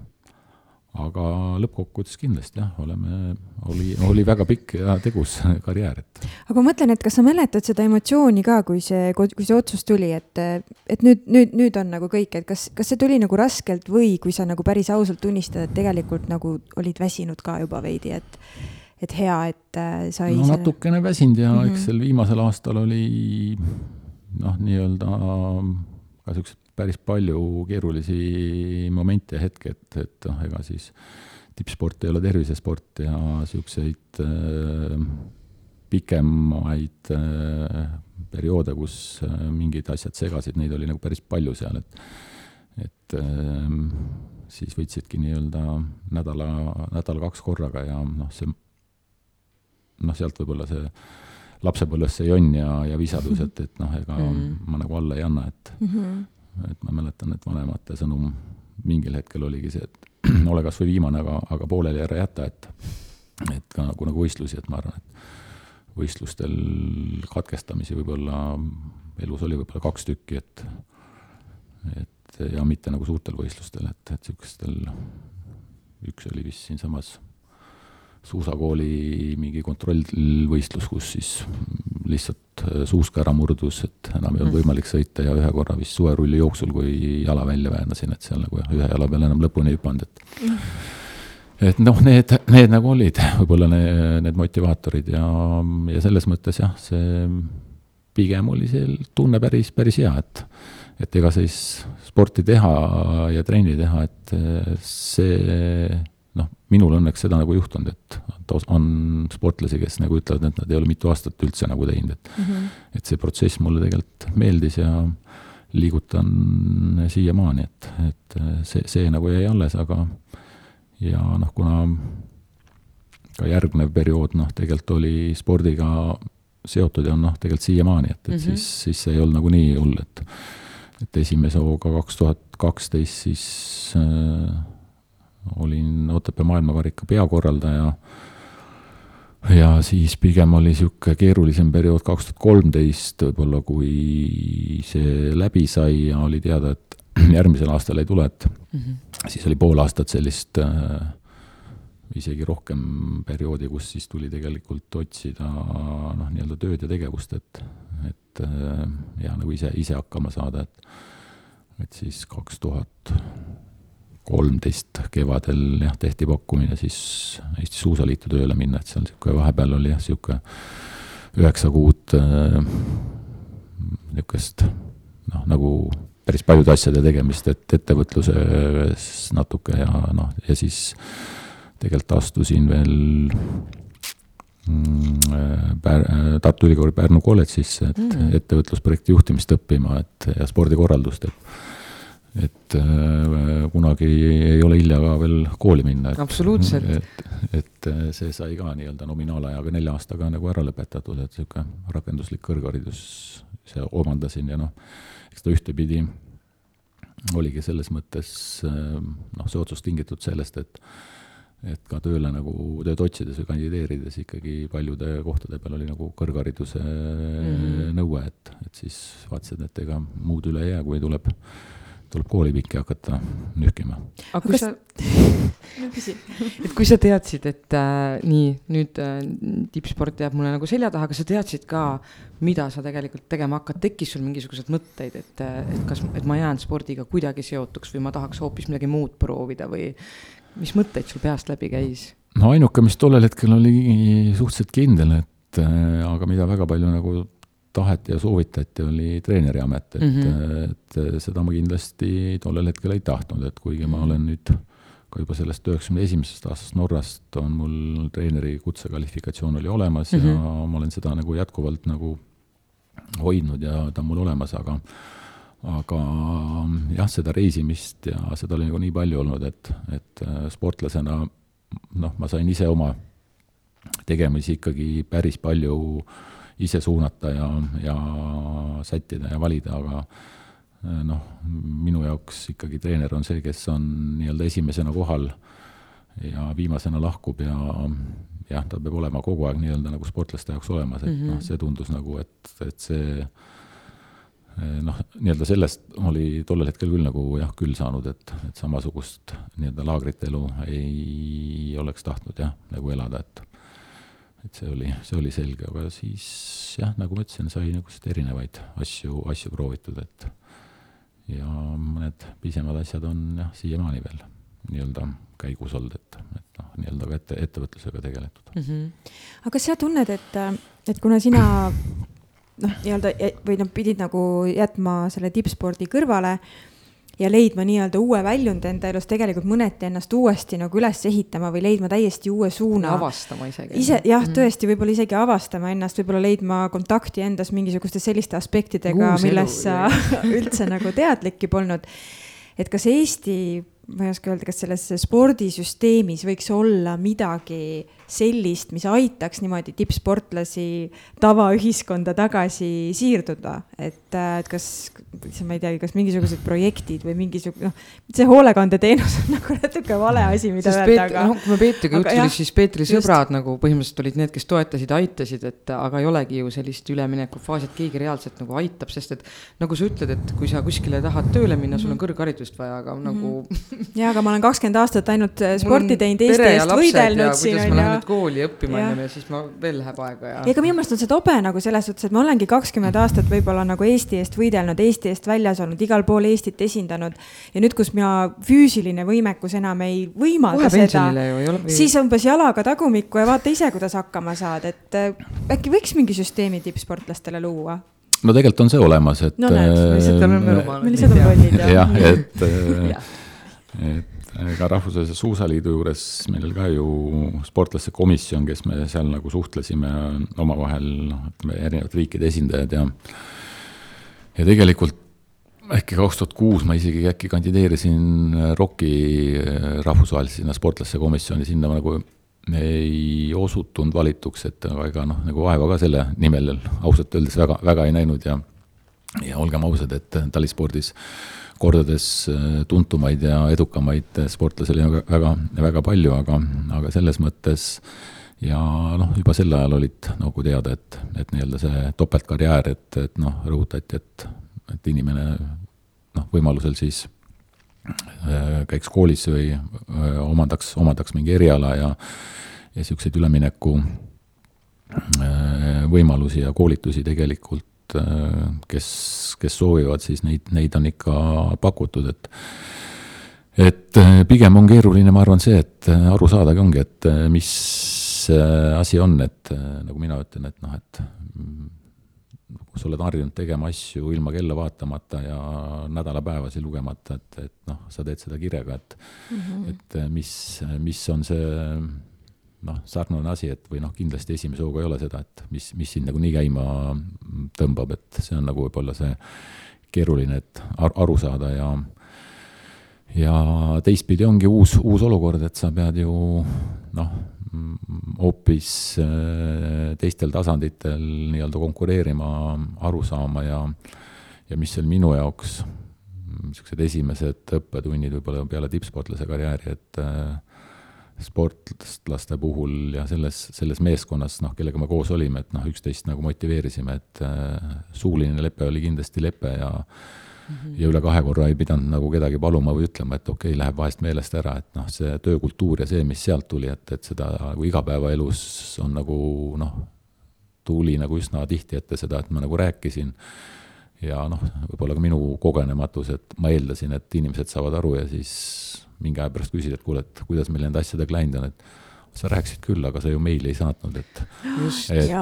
aga lõppkokkuvõttes kindlasti jah, oleme, oli, oli väga pikk ja tegus karjäär, et. aga ma mõtlen, et kas sa mäletad seda emotsiooni ka, kui see, kui see otsus tuli, et, et nüüd, nüüd, nüüd on nagu kõik, et kas, kas see tuli nagu raskelt või kui sa nagu päris ausalt tunnistad, et tegelikult nagu olid väsinud ka juba veidi, et, et hea, et äh, sai. no natukene selle... väsinud ja mm -hmm. eks sel viimasel aastal oli noh, nii-öelda ka siuksed päris palju keerulisi momente ja hetki, et, et noh, ega siis tippsport ei ole tervisesport ja niisuguseid äh, pikemaid äh, perioode, kus äh, mingid asjad segasid, neid oli nagu päris palju seal, et et äh, siis võtsidki nii-öelda nädala, nädal-kaks korraga ja noh, see noh, sealt võib-olla see lapsepõlves see jonn ja, ja visadus, et, et noh, ega mm -hmm. ma nagu alla ei anna, et mm, -hmm. Et ma mäletan, et vanemate sõnum mingil hetkel oligi see, et ole kas või viimane, aga, aga pooleli ära jäta, et et ka nagu, nagu võistlusi, et ma arvan, et võistlustel katkestamisi võib-olla elus oli võib-olla kaks tükki, et et ja mitte nagu suurtel võistlustel, et, et niisugustel, üks oli vist siinsamas suusakooli mingi kontrollvõistlus, kus siis lihtsalt äh, suuska ära murdus, et enam ei olnud mm. võimalik sõita ja ühe korra vist suverulli jooksul, kui jala välja väändasin, et seal nagu ühe jala peal enam lõpuni ei hüpanud, et mm. et noh, need, need nagu olid võib-olla need, need motivaatorid ja, ja selles mõttes jah, see pigem oli see tunne päris, päris hea, et et ega siis sporti teha ja trenni teha, et see noh, minul õnneks seda nagu juhtunud, et on sportlasi, kes nagu ütlevad, et nad ei ole mitu aastat üldse nagu teinud, et mm -hmm. et see protsess mulle tegelikult meeldis ja liigutan siiamaani, et, et see, see nagu jäi alles, aga ja noh, kuna ka järgnev periood noh, tegelikult oli spordiga seotud ja on noh, tegelikult siiamaani, et, et mm -hmm. siis, siis see ei olnud nagu nii hull, et et esimese hooga kaks tuhat kaksteist siis äh, olin Otepää maailmakarika peakorraldaja ja siis pigem oli niisugune keerulisem periood kaks tuhat kolmteist võib-olla, kui see läbi sai ja oli teada, et järgmisel aastal ei tule, et mm -hmm. siis oli pool aastat sellist äh, isegi rohkem perioodi, kus siis tuli tegelikult otsida noh, nii-öelda tööd ja tegevust, et, et äh, ja nagu ise, ise hakkama saada, et et siis kaks tuhat kolmteist kevadel jah, tehti pakkumine siis Eesti Suusaliitu tööle minna, et seal niisugune vahepeal oli jah, niisugune üheksa kuud äh, niisugust noh, nagu päris paljude asjade tegemist, et ettevõtluses natuke ja noh, ja siis tegelikult astusin veel mm, Pär-, Tartu Ülikooli Pärnu kolledžisse, et mm. ettevõtlusprojekti juhtimist õppima, et ja spordikorraldust, et et äh, kunagi ei ole hilja ka veel kooli minna. absoluutselt. et, et äh, see sai ka nii-öelda nominaalajaga nelja aastaga nagu ära lõpetatud, et niisugune rakenduslik kõrgharidus see omandasin ja noh, eks ta ühtepidi oligi selles mõttes äh, noh, see otsus tingitud sellest, et et ka tööle nagu, tööd otsides või kandideerides ikkagi paljude kohtade peal oli nagu kõrghariduse mm -hmm. nõue, et, et siis vaatasid, et ega muud üle ei jää, kui tuleb tuleb koolipikki hakata nühkima. aga kui sa no küsi et kui sa teadsid, et äh, nii, nüüd äh, tippsport jääb mulle nagu selja taha, kas sa teadsid ka, mida sa tegelikult tegema hakkad, tekkis sul mingisuguseid mõtteid, et, äh, et kas, et ma jään spordiga kuidagi seotuks või ma tahaks hoopis midagi muud proovida või mis mõtteid sul peast läbi käis? no ainuke, mis tollel hetkel oli suhteliselt kindel, et äh, aga mida väga palju nagu taheti ja soovitati, oli treeneriamet, et mm, -hmm. et seda ma kindlasti tollel hetkel ei tahtnud, et kuigi ma olen nüüd ka juba sellest üheksakümne esimesest aastast Norrast on mul treeneri kutsekvalifikatsioon oli olemas mm -hmm. ja mhm. ma olen seda nagu jätkuvalt nagu hoidnud ja ta on mul olemas, aga aga jah, seda reisimist ja seda oli nagu nii palju olnud, et, et sportlasena noh, ma sain ise oma tegemisi ikkagi päris palju äh, ise suunata ja, ja sättida ja valida, aga eh, noh, minu jaoks ikkagi treener on see, kes on nii-öelda esimesena kohal ja viimasena lahkub ja jah, ta peab olema kogu aeg nii-öelda nagu sportlaste jaoks olemas, et mm -hmm. noh, see tundus nagu, et, et see eh, noh, nii-öelda sellest oli tollel hetkel küll nagu jah, küll saanud, et, et samasugust nii-öelda laagrite elu ei oleks tahtnud jah, nagu elada, et et see oli, see oli selge, aga siis jah, nagu ma ütlesin, sai niisuguseid erinevaid asju, asju proovitud, et ja mõned pisemad asjad on jah, siiamaani veel nii-öelda käigus olnud, et, et noh, nii-öelda ka ette, ettevõtlusega tegeletud mm. -hmm. aga kas sa tunned, et, et kuna sina noh, nii-öelda või noh, pidid nagu jätma selle tippspordi kõrvale ja leidma nii-öelda uue väljundi enda elus, tegelikult mõneti ennast uuesti nagu üles ehitama või leidma täiesti uue suuna. avastama isegi. ise jah mm, -hmm. tõesti, võib-olla isegi avastama ennast, võib-olla leidma kontakti endas mingisuguste selliste aspektidega, millest sa üldse nagu teadlikki polnud. et kas Eesti ma ei oska öelda, kas selles spordisüsteemis võiks olla midagi sellist, mis aitaks niimoodi tippsportlasi tavaühiskonda tagasi siirduda, et, et kas, ma ei teagi, kas mingisugused projektid või mingisugune, noh, see hoolekandeteenus on nagu natuke vale asi, mida Sest öelda, aga. noh, kui me Peetriga tuli, siis Peetri sõbrad just. nagu põhimõtteliselt olid need, kes toetasid, aitasid, et aga ei olegi ju sellist üleminekufaasi, et keegi reaalselt nagu aitab, sest et nagu sa ütled, et kui sa kuskile tahad tööle minna, sul on mhm. kõrgharidust vaja, aga mm -hmm. nagu ja, aga ma olen kakskümmend aastat ainult sporti teinud, Eesti eest võidelnud siin on ju nüüd kooli õppima ennem ja siis ma veel läheb aega ja. ega minu meelest on see tobe nagu selles suhtes, et ma olengi kakskümmend aastat võib-olla nagu Eesti eest võidelnud, Eesti eest väljas olnud, igal pool Eestit esindanud. ja nüüd, kus mina füüsiline võimekus enam ei võimalda Kohe seda, või... siis umbes jalaga tagumikku ja vaata ise, kuidas hakkama saad, et äh, äkki võiks mingi süsteemi tippsportlastele luua no tegelikult on see olemas, et. no näed, me lihtsalt oleme rumalad. me lihtsalt oleme lollid jah. jah, et et ka Rahvusvahelise Suusaliidu juures meil ka ju sportlaste komisjon, kes me seal nagu suhtlesime omavahel, noh, ütleme erinevate riikide esindajad ja ja tegelikult äkki kaks tuhat kuus ma isegi äkki kandideerisin ROK-i rahvusvahelise sinna sportlaste komisjoni, sinna nagu ei osutunud valituks, et aga ega noh, nagu vaeva ka selle nimel ausalt öeldes väga, väga ei näinud ja ja olgem ausad, et talispordis kordades äh, tuntumaid ja edukamaid sportlasi oli väga, väga, palju, aga, aga selles mõttes ja noh, juba sel ajal olid nagu teada, et, et nii-öelda see topeltkarjäär, et, et noh, rõhutati, et, et inimene noh, võimalusel siis äh, käiks koolis või äh, omandaks, omandaks mingi eriala ja ja niisuguseid ülemineku võimalusi ja koolitusi tegelikult kes, kes soovivad, siis neid, neid on ikka pakutud, et et pigem on keeruline, ma arvan, see, et aru saadagi ongi, et mis asi on, et nagu mina ütlen, et noh, et kui sa oled harjunud tegema asju ilma kella vaatamata ja nädalapäevasi lugemata, et, et noh, sa teed seda kirega, et mm, -hmm. et mis, mis on see noh, sarnane asi, et või noh, kindlasti esimese hooga ei ole seda, et mis, mis sind nagu nii käima tõmbab, et see on nagu võib-olla see keeruline, et ar aru saada ja ja teistpidi ongi uus, uus olukord, et sa pead ju noh, hoopis äh, teistel tasanditel nii-öelda konkureerima, aru saama ja ja mis oli minu jaoks niisugused esimesed õppetunnid võib-olla peale tippsportlase karjääri, et äh, sportlaste puhul ja selles, selles meeskonnas, noh, kellega me koos olime, et noh, üksteist nagu motiveerisime, et äh, suuline lepe oli kindlasti lepe ja mm -hmm. ja üle kahe korra ei pidanud nagu kedagi paluma või ütlema, et okei okay,, läheb vahest meelest ära, et noh, see töökultuur ja see, mis sealt tuli, et, et seda nagu igapäevaelus on nagu noh, tuli nagu üsna tihti ette seda, et ma nagu rääkisin ja noh, võib-olla ka minu kogenematus, et ma eeldasin, et inimesed saavad aru ja siis mingi aja pärast küsid, et kuule, et kuidas meil nende asjadega läinud on, et sa rääkisid küll, aga sa ju meili ei saatnud, et et,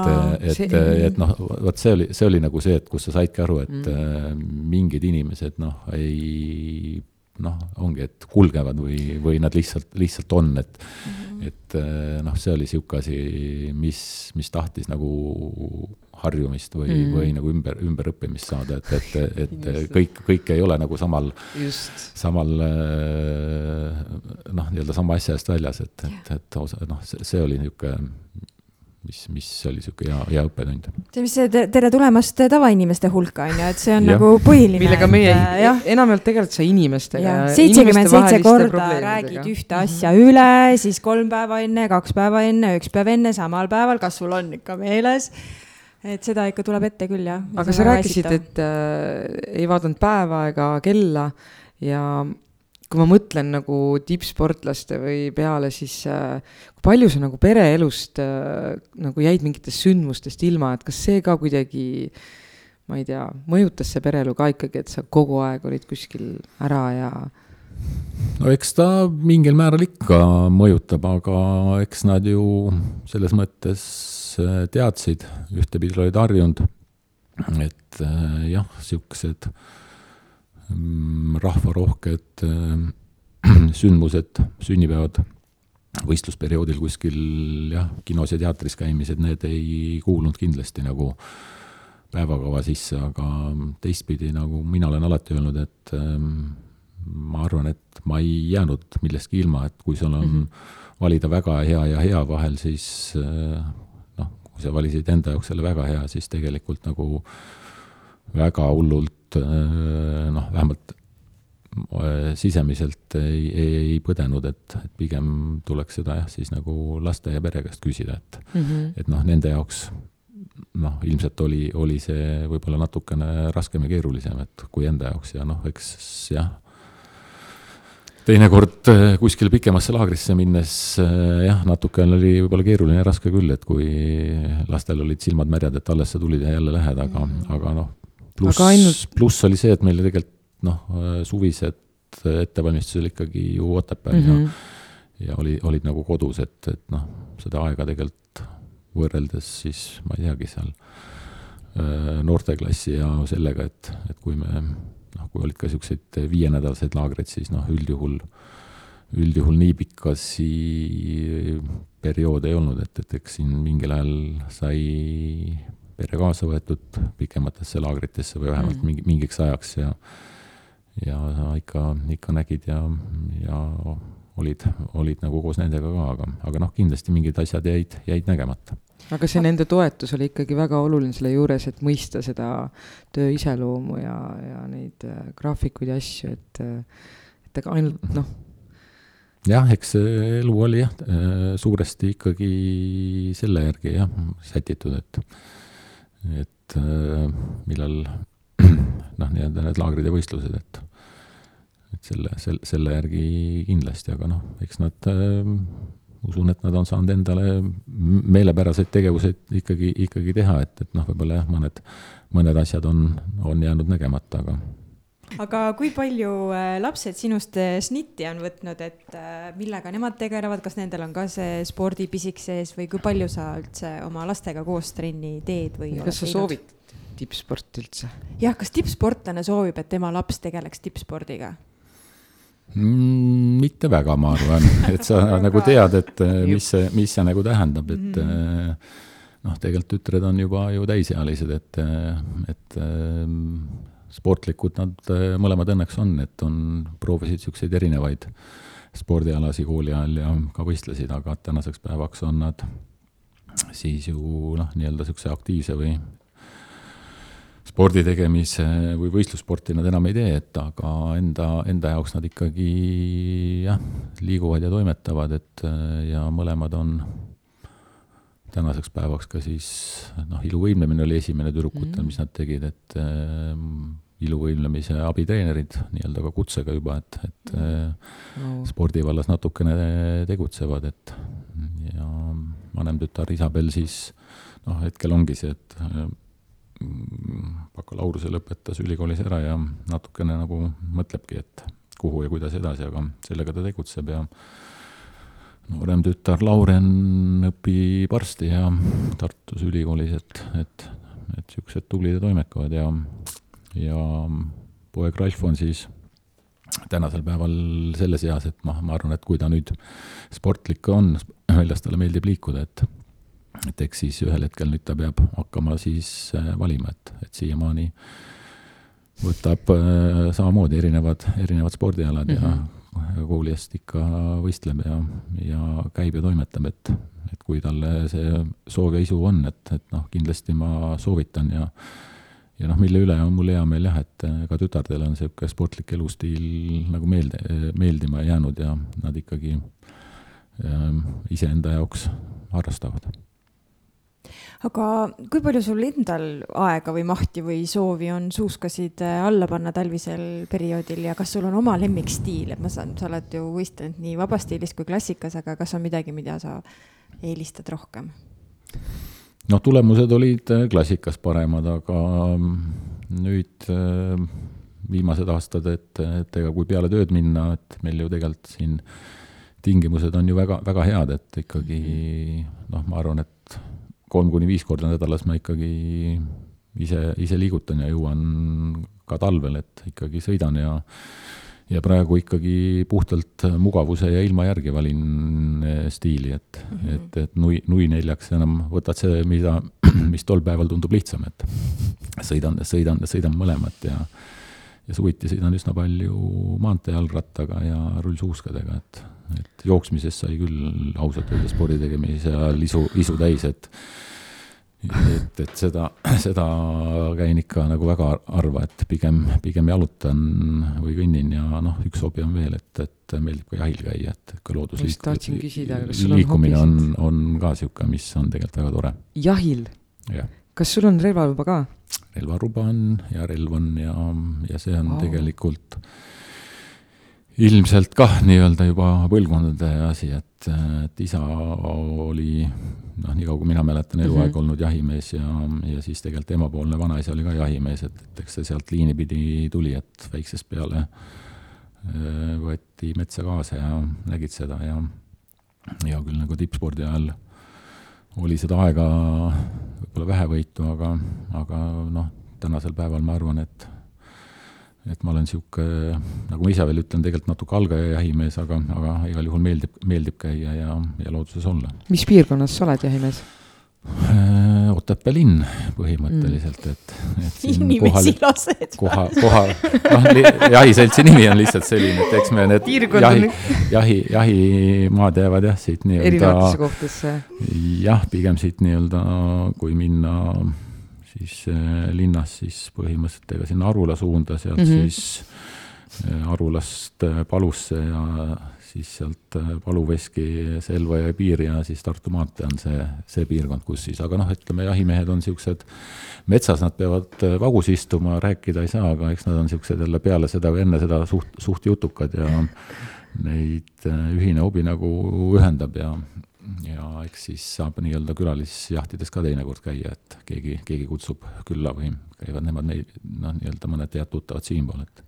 et, et, et noh, vot see oli, see oli nagu see, et kus sa saidki aru, et mm. Äh, mingid inimesed noh, ei noh, ongi, et kulgevad või, või nad lihtsalt, lihtsalt on, et mm, -hmm. et äh, noh, see oli niisugune asi, mis, mis tahtis nagu harjumist või mm., või nagu ümber, ümberõppimist saada, et, et, et kõik, kõik ei ole nagu samal, samal äh, noh, nii-öelda sama asja eest väljas, et, et, et noh, see, oli niisugune mis, mis oli niisugune hea, hea õppetund. see, mis see tere tulemast tavainimeste hulka on ju, et see on nagu põhiline. millega meie enamjaolt tegeled sa inimestega. seitsekümmend seitse korda räägid ühte mhm. asja üle, siis kolm päeva enne, kaks päeva enne, üks päev enne, samal päeval, kas sul on ikka meeles et seda ikka tuleb ette küll, jah. aga sa rääkisid, et äh, ei vaadanud päeva ega kella ja kui ma mõtlen nagu tippsportlaste või peale, siis äh, kui palju sa nagu pereelust äh, nagu jäid mingitest sündmustest ilma, et kas see ka kuidagi ma ei tea, mõjutas see pereelu ka ikkagi, et sa kogu aeg olid kuskil ära ja no eks ta mingil määral ikka mõjutab, aga eks nad ju selles mõttes teadsid, ühtepidi olid harjunud et äh, jah, niisugused mm, rahvarohked sündmused, sünnipäevad, võistlusperioodil kuskil jah, kinos ja teatris käimised, need ei kuulnud kindlasti nagu päevakava sisse, aga teistpidi, nagu mina olen alati öelnud, et ähm, ma arvan, et ma ei jäänud millestki ilma, et kui sul on mm -hmm. valida väga hea ja hea vahel, siis äh, kui sa valisid enda jaoks selle väga hea, siis tegelikult nagu väga hullult äh, noh, vähemalt äh, sisemiselt ei, ei, ei põdenud, et, et pigem tuleks seda jah, siis nagu laste ja pere käest küsida, et mm, -hmm. et noh, nende jaoks noh, ilmselt oli, oli see võib-olla natukene raskem ja keerulisem, et kui enda jaoks ja noh, eks jah teinekord äh, kuskile pikemasse laagrisse minnes äh, jah, natukene oli võib-olla keeruline ja raske küll, et kui lastel olid silmad märjad, et alles sa tulid ja jälle lähed, aga mm, -hmm. aga noh, pluss ainult..., pluss oli see, et meil tegelikult noh, äh, suvised ettevalmistusel ikkagi ju Otepääl mm -hmm. ja, ja oli, olid nagu kodus, et, et noh, seda aega tegelikult võrreldes siis ma ei teagi, seal noorteklassi ja sellega, et, et kui me noh, kui olid ka niisuguseid viienädalaseid laagreid, siis noh, üldjuhul, üldjuhul nii pikkasi perioode ei olnud, et, et eks siin mingil ajal sai pere kaasa võetud pikematesse laagritesse või vähemalt mm. mingi, mingiks ajaks ja ja ikka, ikka nägid ja, ja olid, olid nagu koos nendega ka, aga, aga noh, kindlasti mingid asjad jäid, jäid nägemata aga see nende toetus oli ikkagi väga oluline selle juures, et mõista seda töö iseloomu ja, ja neid äh, graafikuid ja asju, et, äh, et ega ainult noh. jah, eks elu oli jah, äh, suuresti ikkagi selle järgi jah, sätitud, et, et millal noh, nii-öelda need laagrid ja võistlused, et et selle, selle, selle järgi kindlasti, aga noh, eks nad usun, et nad on saanud endale meelepäraseid tegevuseid ikkagi, ikkagi teha, et, et noh, võib-olla jah, mõned, mõned asjad on, on jäänud nägemata, aga aga kui palju äh, lapsed sinust äh, snitti on võtnud, et äh, millega nemad tegelevad, kas nendel on ka see spordipisik sees või kui palju sa üldse oma lastega koos trenni teed või? kas sa soovid tippsporti üldse? jah, kas tippsportlane soovib, et tema laps tegeleks tippspordiga? Mm,? mitte väga, ma arvan, et sa nagu tead, et eh, mis see, mis see nagu tähendab, et mm noh, tegelikult tütred on juba ju täisealised, et, eh, et sportlikud nad mõlemad õnneks on, et on, proovisid niisuguseid erinevaid spordialasi kooli ajal ja ka võistlesid, aga tänaseks päevaks on nad siis ju noh, nii-öelda niisuguse aktiivse või spordi tegemise või võistlussporti nad enam ei tee, et aga enda, enda jaoks nad ikkagi jah, liiguvad ja toimetavad, et ja mõlemad on tänaseks päevaks ka siis noh, iluvõimlemine oli esimene tüdrukutel mm, -hmm. mis nad tegid, et äh, iluvõimlemise abitreenerid nii-öelda ka kutsega juba, et, et no. spordivallas natukene tegutsevad, et ja vanem tütar Isabel siis noh, hetkel ongi see, et bakalaureuse lõpetas ülikoolis ära ja natukene nagu mõtlebki, et kuhu ja kuidas edasi, aga sellega ta tegutseb ja noorem tütar Lauren õpib arsti ja Tartus ülikoolis, et, et, et niisugused tublid ja toimekavad ja, ja poeg Ralf on siis tänasel päeval selles eas, et ma, ma arvan, et kui ta nüüd sportlik on, väljas talle meeldib liikuda, et et eks siis ühel hetkel nüüd ta peab hakkama siis äh, valima, et, et siiamaani võtab äh, samamoodi erinevad, erinevad spordialad mm -hmm. ja mhm. kooli eest ikka võistleb ja, ja käib ja toimetab, et, et kui talle see soov ja isu on, et, et noh, kindlasti ma soovitan ja ja noh, mille üle on mul hea meel jah, et äh, ka tütardele on niisugune sportlik elustiil nagu meelde, meeldima jäänud ja nad ikkagi äh, iseenda jaoks harrastavad aga kui palju sul endal aega või mahti või soovi on suuskasid äh, alla panna talvisel perioodil ja kas sul on oma lemmikstiil, et ma saan, sa oled ju võistelnud nii vabas-stiilis kui klassikas, aga kas on midagi, mida sa eelistad rohkem? noh, tulemused olid äh, klassikas paremad, aga mm, nüüd äh, viimased aastad, et, et ega kui peale tööd minna, et meil ju tegelikult siin tingimused on ju väga, väga head, et ikkagi noh, ma arvan, et kolm kuni viis korda nädalas ma ikkagi ise, ise liigutan ja jõuan ka talvel, et ikkagi sõidan ja ja praegu ikkagi puhtalt mugavuse ja ilma järgi valin eh, stiili, et mm, -hmm. et, et nui, nui neljaks enam võtad see, mida, mis tol päeval tundub lihtsam, et sõidan, sõidan, sõidan mõlemat ja ja suviti sõidan üsna palju maanteejalgrattaga ja rullsuuskadega, et, et jooksmisest sai küll ausalt öelda spordi tegemise ajal isu, isu täis, et et, et seda, seda käin ikka nagu väga harva, et pigem, pigem jalutan või kõnnin ja noh, üks hobi on veel, et, et meeldib ka jahil käia, et ka loodusliikumine on, on ka niisugune, mis on tegelikult väga tore. jahil? kas sul on relvaluba ka? relvaruba on ja relv on ja, ja see on oh. tegelikult ilmselt kah nii-öelda juba põlvkondade asi, et, et isa oli noh, nii kaua kui mina mäletan, eluaeg mm -hmm. olnud jahimees ja, ja siis tegelikult emapoolne vanaisa oli ka jahimees, et, et eks see sealt liini pidi tuli, et väiksest peale äh, võeti metsa kaasa ja nägid seda ja hea küll, nagu tippspordi ajal oli seda aega võib-olla vähevõitu, aga, aga noh, tänasel päeval ma arvan, et et ma olen niisugune, nagu ma ise veel ütlen, tegelikult natuke algaja jahimees, aga, aga igal juhul meeldib, meeldib käia ja, ja looduses olla. mis piirkonnas sa oled jahimees? Äh, Otepää linn põhimõtteliselt, et, et inimesi lased. koha, koha, noh, jahiseltsi nimi on lihtsalt selline, et eks me need jahi, jahi, jahimaad jäävad jah, siit nii-öelda erinevatesse kohtadesse? jah, pigem siit nii-öelda, kui minna siis äh, linnas siis põhimõtteliselt ega sinna Arula suunda, sealt mm -hmm. siis äh, Arulast äh, Palusse ja siis sealt Palu-Veski Selva jõe piir ja siis Tartu maantee on see, see piirkond, kus siis, aga noh, ütleme jahimehed on niisugused, metsas nad peavad vagus istuma, rääkida ei saa, aga eks nad on niisugused jälle peale seda või enne seda suht, suht jutukad ja neid ühine hobi nagu ühendab ja, ja eks siis saab nii-öelda külalisjahtides ka teinekord käia, et keegi, keegi kutsub külla või käivad nemad meil, noh, nii-öelda mõned head tuttavad siinpool, et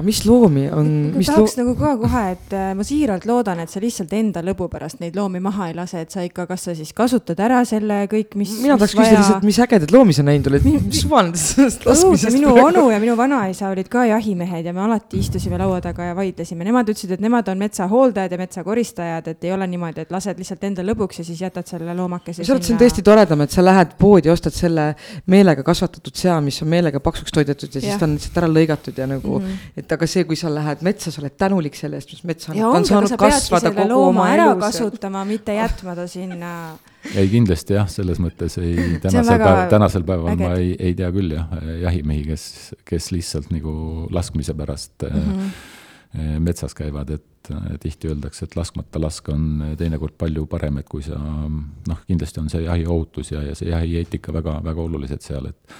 aga mis loomi on? tahaks loo... nagu ka kohe, et äh, ma siiralt loodan, et sa lihtsalt enda lõbu pärast neid loomi maha ei lase, et sa ikka, kas sa siis kasutad ära selle kõik, mis. mina tahaks küsida lihtsalt, mis ägedaid loomi sa näinud oled, mis suva nendest sellest laskmisest. minu onu ja minu vanaisa olid ka jahimehed ja me alati istusime laua taga ja vaidlesime, nemad ütlesid, et nemad on metsa hooldajad ja metsa koristajad, et ei ole niimoodi, et lased lihtsalt enda lõbuks ja siis jätad selle loomakese. sa arvad, see on tõesti toredam, et sa lähed poodi, ostad selle meelega kasvatatud sea, mis on meelega paksuks toidetud ja siis ja. ta on lihtsalt ära lõigatud ja nagu mm, -hmm. et aga see, kui sa lähed metsa, sa oled tänulik selle eest, mis mets annab, ta on saanud kasvada kogu oma elu. ära kasutama, mitte jätma ta sinna ei, kindlasti jah, selles mõttes ei, tänasel päeval, tänasel päeval äged. ma ei, ei tea küll jah, jahimehi, kes, kes lihtsalt nagu laskmise pärast mm -hmm. metsas käivad, et tihti öeldakse, et laskmata lask on teinekord palju parem, et kui sa noh, kindlasti on see jahiohutus ja, ja see jahieetika väga, väga olulised seal, et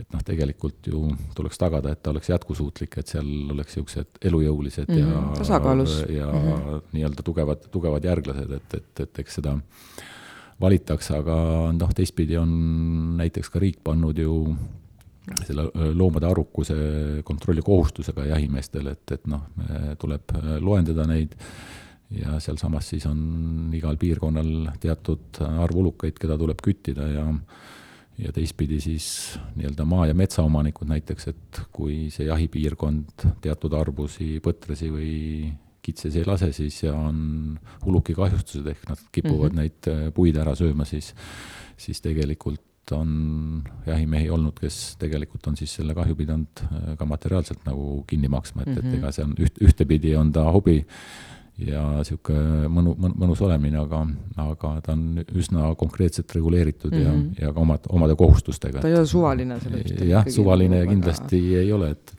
et noh, tegelikult ju tuleks tagada, et ta oleks jätkusuutlik, et seal oleks niisugused elujõulised mm -hmm. ja mhm, tasakaalus. ja mm -hmm. nii-öelda tugevad, tugevad järglased, et, et, et eks seda valitakse, aga noh, teistpidi on näiteks ka riik pannud ju selle loomade arvukuse kontrolli kohustusega jahimeestele, et, et noh, tuleb loendada neid ja sealsamas siis on igal piirkonnal teatud arv ulukaid, keda tuleb küttida ja ja teistpidi siis nii-öelda maa- ja metsaomanikud näiteks, et kui see jahipiirkond teatud arvusi põtrasi või kitsesi ei lase, siis ja on ulukikahjustused, ehk nad kipuvad mm -hmm. neid äh, puid ära sööma, siis, siis tegelikult on jahimehi olnud, kes tegelikult on siis selle kahju pidanud äh, ka materiaalselt nagu kinni maksma, et mm, -hmm. et mhm. ega see on üht, ühtepidi on ta hobi ja niisugune mõnu, mõnus olemine, aga, aga ta on üsna konkreetselt reguleeritud mm -hmm. ja, mhm. ja ka omad, omade kohustustega. ta ei ole suvaline sellest. jah, suvaline väga... kindlasti ei ole, et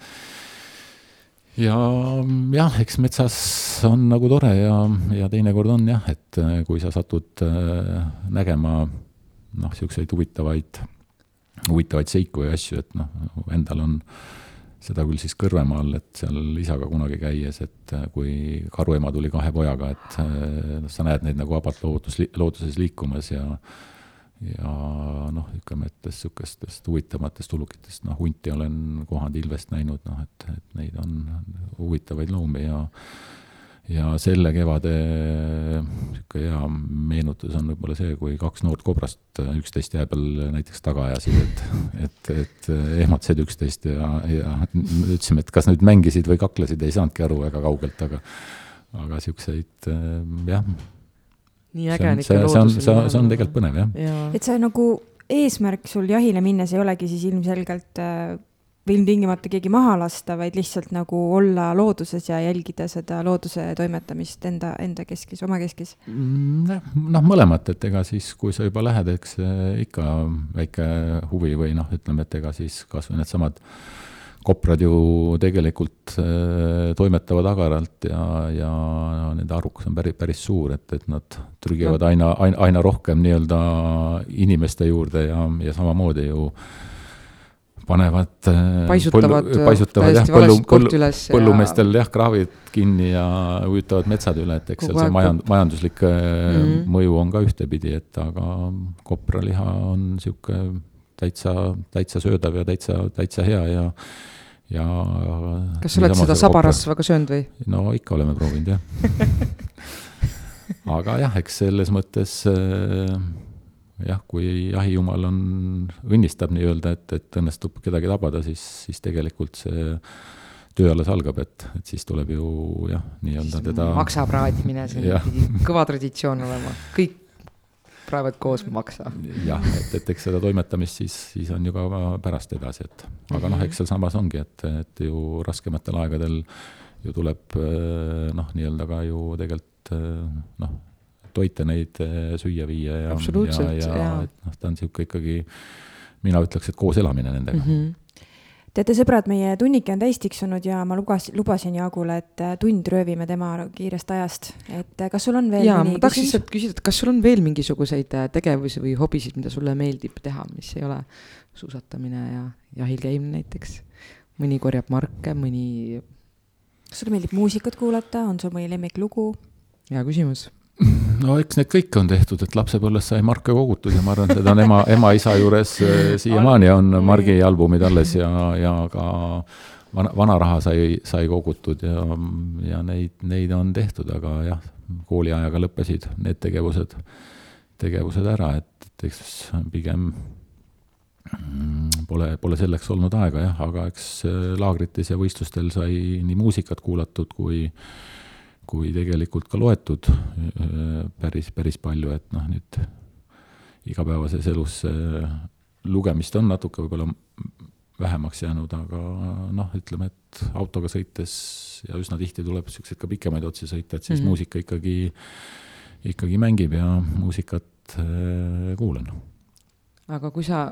ja jah, eks metsas on nagu tore ja, ja teinekord on jah, et kui sa satud äh, nägema noh, niisuguseid huvitavaid, huvitavaid seiku ja asju, et noh, endal on äh, seda küll siis Kõrvemaal, et seal isaga kunagi käies, et äh, kui karuema tuli kahe pojaga, et noh, sa näed neid nagu vabalt looduses, looduses liikumas ja ja noh, ütleme, et niisugustest huvitavatest ulukitest, noh, hunti olen kohanud, ilvest näinud, noh, et, et neid on huvitavaid loomi ja ja selle kevade niisugune hea meenutus on võib-olla see, kui kaks noort kobrast üksteist jää peal näiteks taga ajasid, et, et, et ehmatasid üksteist ja, ja ütlesime, et kas nüüd mängisid või kaklesid, ei saanudki aru väga kaugelt, aga, aga niisuguseid jah. nii äge on ikka loodusel. see on, see on tegelikult põnev, jah ja.. et see nagu eesmärk sul jahile minnes ei olegi siis ilmselgelt äh, ilmtingimata keegi maha lasta, vaid lihtsalt nagu olla looduses ja jälgida seda looduse toimetamist enda, enda keskis, oma keskis? Mm, noh, mõlemat, et ega siis, kui sa juba lähed, eks ikka väike huvi või noh, ütleme, et ega siis kas või needsamad koprad ju tegelikult äh, toimetavad agaralt ja, ja nende arvukus on päris, päris suur, et, et nad trügivad aina, aina, aina rohkem nii-öelda inimeste juurde ja, ja samamoodi ju äh, panevad äh, paisutavad, põllu, paisutavad jah, põllu, põllu, põllumeestel jah, kraavid kinni ja ujutavad metsad üle, et eks seal see majand-, majanduslik mm -hmm. mõju on ka ühtepidi, et aga kopraliha on niisugune täitsa, täitsa söödav ja täitsa, täitsa hea ja ja kas sa oled seda sabarasva ka söönud või? no ikka oleme proovinud, jah aga jah, eks selles mõttes äh, jah, kui jahijumal on, õnnistab nii-öelda, et, et õnnestub kedagi tabada, siis, siis tegelikult see töö alles algab, et, et siis tuleb ju jah, nii-öelda teda. maksapraadimine, see pidi kõva traditsioon olema, kõik praevad koos maksa. jah, et, et eks seda toimetamist siis, siis on ju ka pärast edasi, et aga noh, eks sealsamas ongi, et, et ju raskematel aegadel ju tuleb noh, nii-öelda ka ju tegelikult noh, toite neid eh, süüa viia ja, ja, ja, ja et noh, ta on niisugune ikkagi, mina ütleks, et koos elamine nendega mm. -hmm teate, sõbrad, meie tunnike on täis tiksunud ja ma lugas, lubasin Jaagule, et eh, tund röövime tema kiirest ajast, et eh, kas sul on veel jaa, ma tahaks lihtsalt küsida, et kas sul on veel mingisuguseid tegevusi või hobisid, mida sulle meeldib teha, mis ei ole suusatamine ja jahil käimine näiteks? mõni korjab marke, mõni kas sulle meeldib muusikat kuulata, on sul mõni lemmiklugu? hea küsimus no eks need kõik on tehtud, et lapsepõlves sai marke kogutud ja ma arvan, et need on ema, ema-isa juures eh, siiamaani on Margi albumid alles ja, ja ka vana, vanaraha sai, sai kogutud ja, ja neid, neid on tehtud, aga jah, kooliajaga lõppesid need tegevused, tegevused ära, et, et eks pigem mm, pole, pole selleks olnud aega jah, aga eks eh, laagrites ja võistlustel sai nii muusikat kuulatud kui kui tegelikult ka loetud äh, päris, päris palju, et noh, nüüd igapäevases elus lugemist on natuke võib-olla vähemaks jäänud, aga noh, ütleme, et autoga sõites ja üsna tihti tuleb niisuguseid ka pikemaid otsi sõita, et siis mm -hmm. muusika ikkagi, ikkagi mängib ja muusikat äh, kuulan. aga kui sa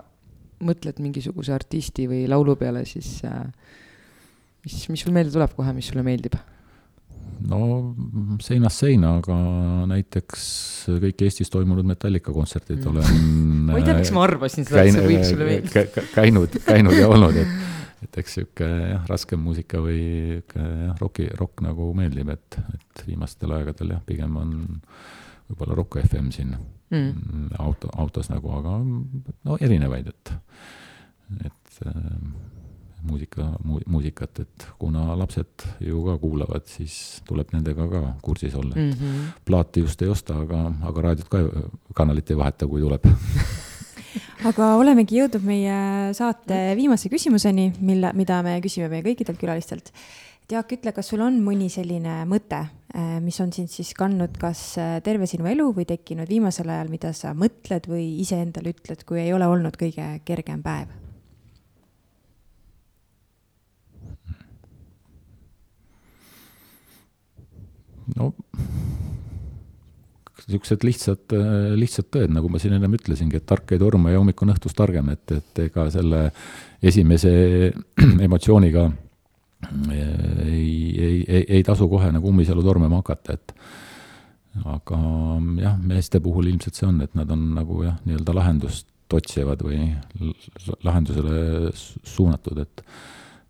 mõtled mingisuguse artisti või laulu peale, siis äh, mis, mis sul meelde tuleb kohe, mis sulle meeldib? No seinast seina, aga näiteks kõik Eestis toimunud Metallica kontserdid mm. olen ma ei tea, miks ma arvasin seda, et see võib sulle meeldida. käinud, käinud ja olnud, et, et eks sihuke jah, raskem muusika või sihuke jah, roki, rokk nagu meeldib, et, et viimastel aegadel jah, pigem on võib-olla Rock FM siin mm. auto, autos nagu, aga no erinevaid, et, et muusika mu,, muusikat, et kuna lapsed ju ka kuulavad, siis tuleb nendega ka kursis olla mm. -hmm. plaati just ei osta, aga, aga raadiot ka kanalit ei vaheta, kui tuleb aga olemegi jõudnud meie saate viimase küsimuseni, mille, mida me küsime meie kõikidelt külalistelt. Jaak, ütle, kas sul on mõni selline mõte, eh, mis on sind siis kandnud kas eh, terve sinu elu või tekkinud viimasel ajal, mida sa mõtled või iseendale ütled, kui ei ole olnud kõige kergem päev? No. Niisugused lihtsad, lihtsad tõed, nagu ma siin ennem ütlesingi, et tark ei torma ja hommik on õhtust targem, et, et ega selle esimese emotsiooniga ei, ei, ei, ei tasu kohe nagu ummisalu tormama hakata, et aga jah, meeste puhul ilmselt see on, et nad on nagu jah, nii-öelda lahendust otsivad või lahendusele suunatud, et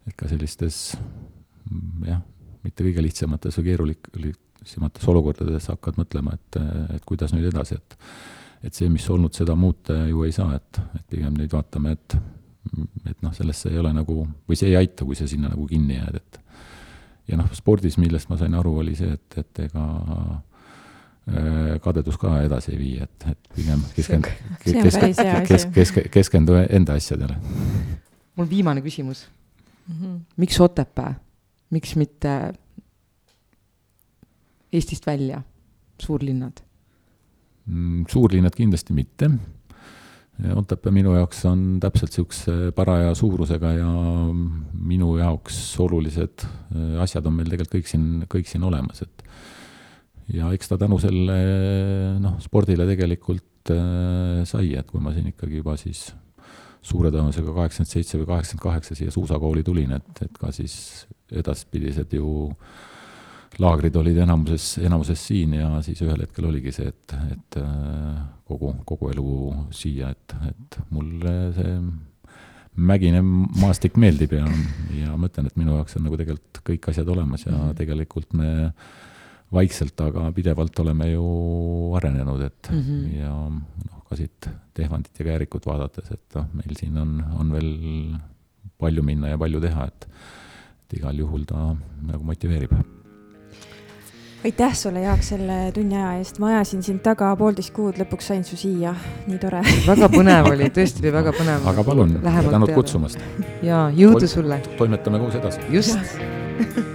et ka sellistes jah, mitte kõige lihtsamates või keerulik-, keerulisemates olukordades hakkad mõtlema, et, et kuidas nüüd edasi, et et see, mis olnud, seda muuta ju ei saa, et, et pigem nüüd vaatame, et et noh, sellesse ei ole nagu, või see ei aita, kui sa sinna nagu kinni jääd, et ja noh, spordis, millest ma sain aru, oli see, et, et ega äh, kadedus ka edasi ei vii, et, et pigem keskend-, kesk-, kesk-, kesk-, keskendu enda asjadele. mul viimane küsimus mm. -hmm. miks Otepää, miks mitte Eestist välja, suurlinnad mm,? suurlinnad kindlasti mitte Otepää minu jaoks on täpselt niisuguse paraja suurusega ja minu jaoks olulised äh, asjad on meil tegelikult kõik siin, kõik siin olemas, et ja eks ta tänu selle noh, spordile tegelikult äh, sai, et kui ma siin ikkagi juba siis suure tõenäosusega kaheksakümmend seitse või kaheksakümmend kaheksa siia suusakooli tulin, et, et ka siis edaspidised ju äh, laagrid olid enamuses, enamuses siin ja siis ühel hetkel oligi see, et, et äh, kogu, kogu elu siia, et, et mulle see mägine maastik meeldib ja, ja ma ütlen, et minu jaoks on nagu tegelikult kõik asjad olemas ja mm -hmm. tegelikult me vaikselt, aga pidevalt oleme ju arenenud, et mm -hmm. ja noh, ka siit Tehvandit ja Käärikut vaadates, et noh, meil siin on, on veel palju minna ja palju teha, et et igal juhul ta nagu motiveerib aitäh sulle, Jaak, selle tunni aja eest, ma ajasin sind taga poolteist kuud, lõpuks sain su siia, nii tore. väga põnev oli, tõesti oli väga põnev. aga palun, tänud kutsumast. ja jõudu sulle. toimetame koos edasi. just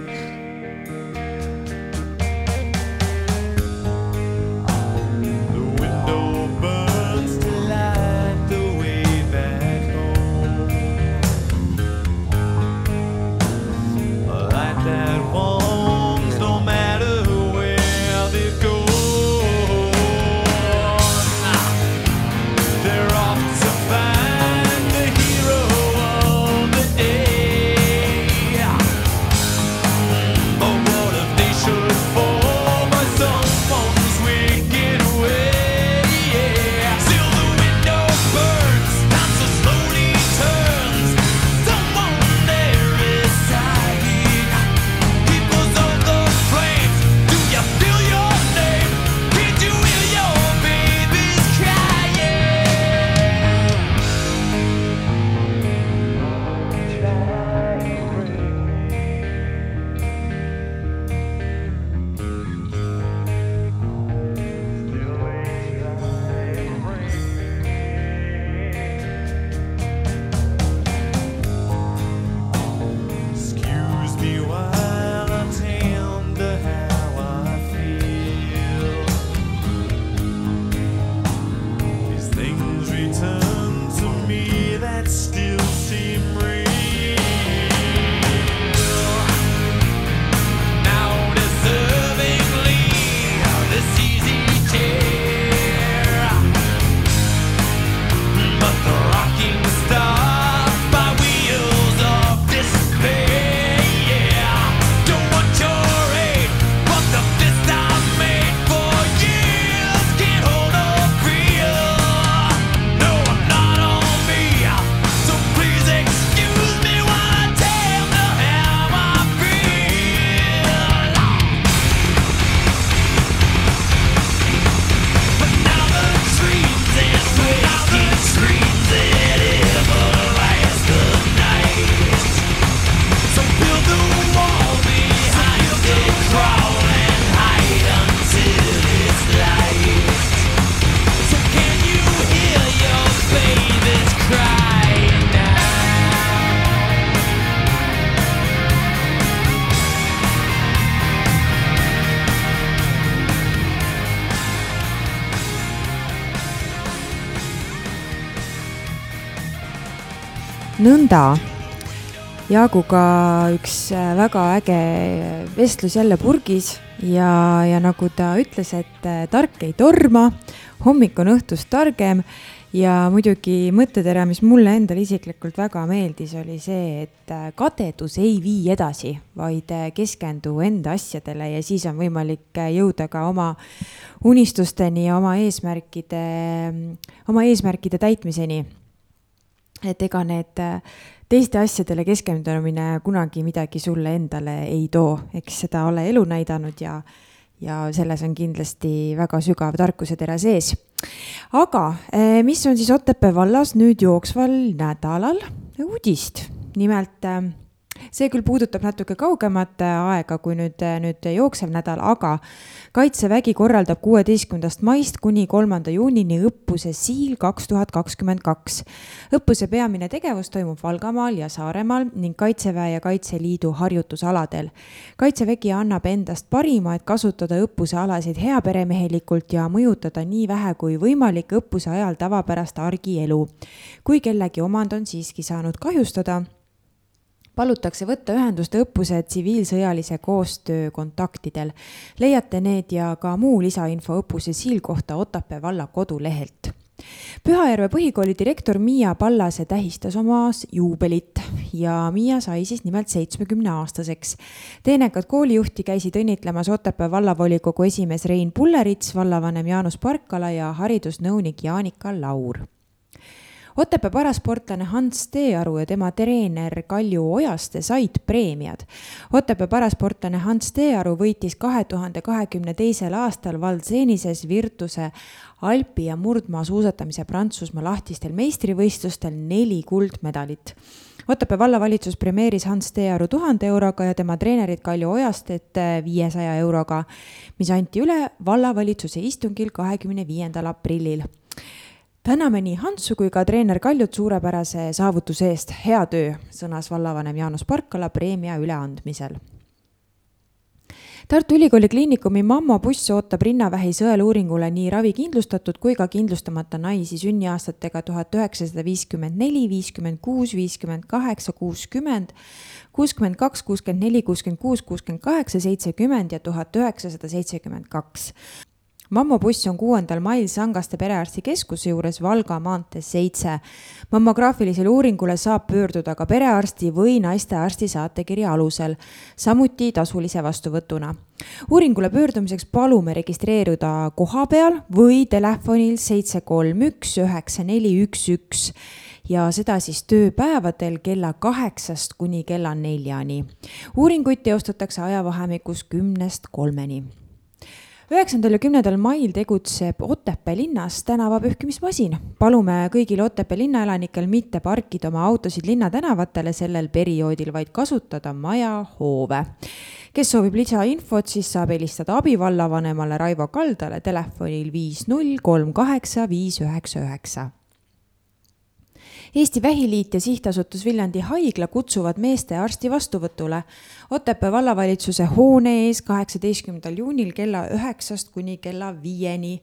nõnda. Jaaguga üks äh, väga äge vestlus jälle purgis ja, ja nagu ta ütles, et äh, tark ei torma, hommik on õhtust targem ja muidugi mõttetera, mis mulle endale isiklikult väga meeldis, oli see, et äh, kadedus ei vii edasi, vaid keskendu enda asjadele ja siis on võimalik jõuda ka oma unistusteni ja oma eesmärkide, oma eesmärkide täitmiseni et ega need äh, teiste asjadele keskendumine kunagi midagi sulle endale ei too, eks seda ole elu näidanud ja, ja selles on kindlasti väga sügav tarkusetera sees. aga äh, mis on siis Otepää vallas nüüd jooksval nädalal uudist? nimelt äh, see küll puudutab natuke kaugemat aega kui nüüd, nüüd jooksev nädal, aga kaitsevägi korraldab kuueteistkümnendast maist kuni kolmanda juunini õppuse Siil kaks tuhat kakskümmend kaks. õppuse peamine tegevus toimub Valgamaal ja Saaremaal ning Kaitseväe ja Kaitseliidu harjutusaladel. kaitsevägi annab endast parima, et kasutada õppuse alasid heaperemehelikult ja mõjutada nii vähe kui võimalik õppuse ajal tavapärast argielu. kui kellegi omand on siiski saanud kahjustada, palutakse võtta ühendust õppuse tsiviilsõjalise koostöö kontaktidel. leiate need ja ka muu lisainfo õppuse Siil kohta Otapää valla kodulehelt Pühajärve põhikooli direktor Miia Pallase tähistas oma juubelit ja Miia sai siis nimelt seitsmekümne aastaseks. teenekat koolijuhti käisid õnnitlemas Otepää vallavolikogu esimees Rein Pullerits, vallavanem Jaanus Parkala ja haridusnõunik Jaanika Laur Otepää parasportlane Hans Teearu ja tema treener Kalju Ojaste said preemiad. Otepää parasportlane Hans Teearu võitis kahe tuhande kahekümne teisel aastal Valdsenises Virtuse Alpi ja murdmaa suusatamise Prantsusmaa lahtistel meistrivõistlustel neli kuldmedalit. Otepää vallavalitsus premeeris Hans Teearu tuhande euroga ja tema treenerit Kalju Ojastet viiesaja euroga, mis anti üle vallavalitsuse istungil kahekümne viiendal aprillil täname nii Hansu kui ka treener Kaljut suurepärase saavutuse eest, hea töö, sõnas vallavanem Jaanus Parkala preemia üleandmisel. Tartu Ülikooli Kliinikumi Mammo buss ootab rinnavähi sõeluuringule nii ravikindlustatud kui ka kindlustamata naisi sünniaastatega tuhat üheksasada viiskümmend neli, viiskümmend kuus, viiskümmend kaheksa, kuuskümmend, kuuskümmend kaks, kuuskümmend neli, kuuskümmend kuus, kuuskümmend kaheksa, seitsekümmend ja tuhat üheksasada seitsekümmend kaks mammobuss on kuuendal mail Sangaste perearstikeskuse juures Valga maantee seitse. mammograafilisele uuringule saab pöörduda ka perearsti või naistearsti saatekirja alusel, samuti tasulise vastuvõtuna. uuringule pöördumiseks palume registreeruda kohapeal või telefonil seitse kolm üks üheksa neli üks üks ja seda siis tööpäevadel kella kaheksast kuni kella neljani. uuringuid teostatakse ajavahemikus kümnest kolmeni üheksandal ja kümnendal mail tegutseb Otepää linnas tänavapühkimismasin. palume kõigil Otepää linnaelanikel mitte parkida oma autosid linnatänavatele sellel perioodil, vaid kasutada maja hoove. kes soovib lisainfot, siis saab helistada abivallavanemale Raivo Kaldale telefonil viis null kolm kaheksa viis üheksa üheksa Eesti Vähiliit ja Sihtasutus Viljandi Haigla kutsuvad meeste arsti vastuvõtule. Otepää vallavalitsuse hoone ees kaheksateistkümnendal juunil kella üheksast kuni kella viieni.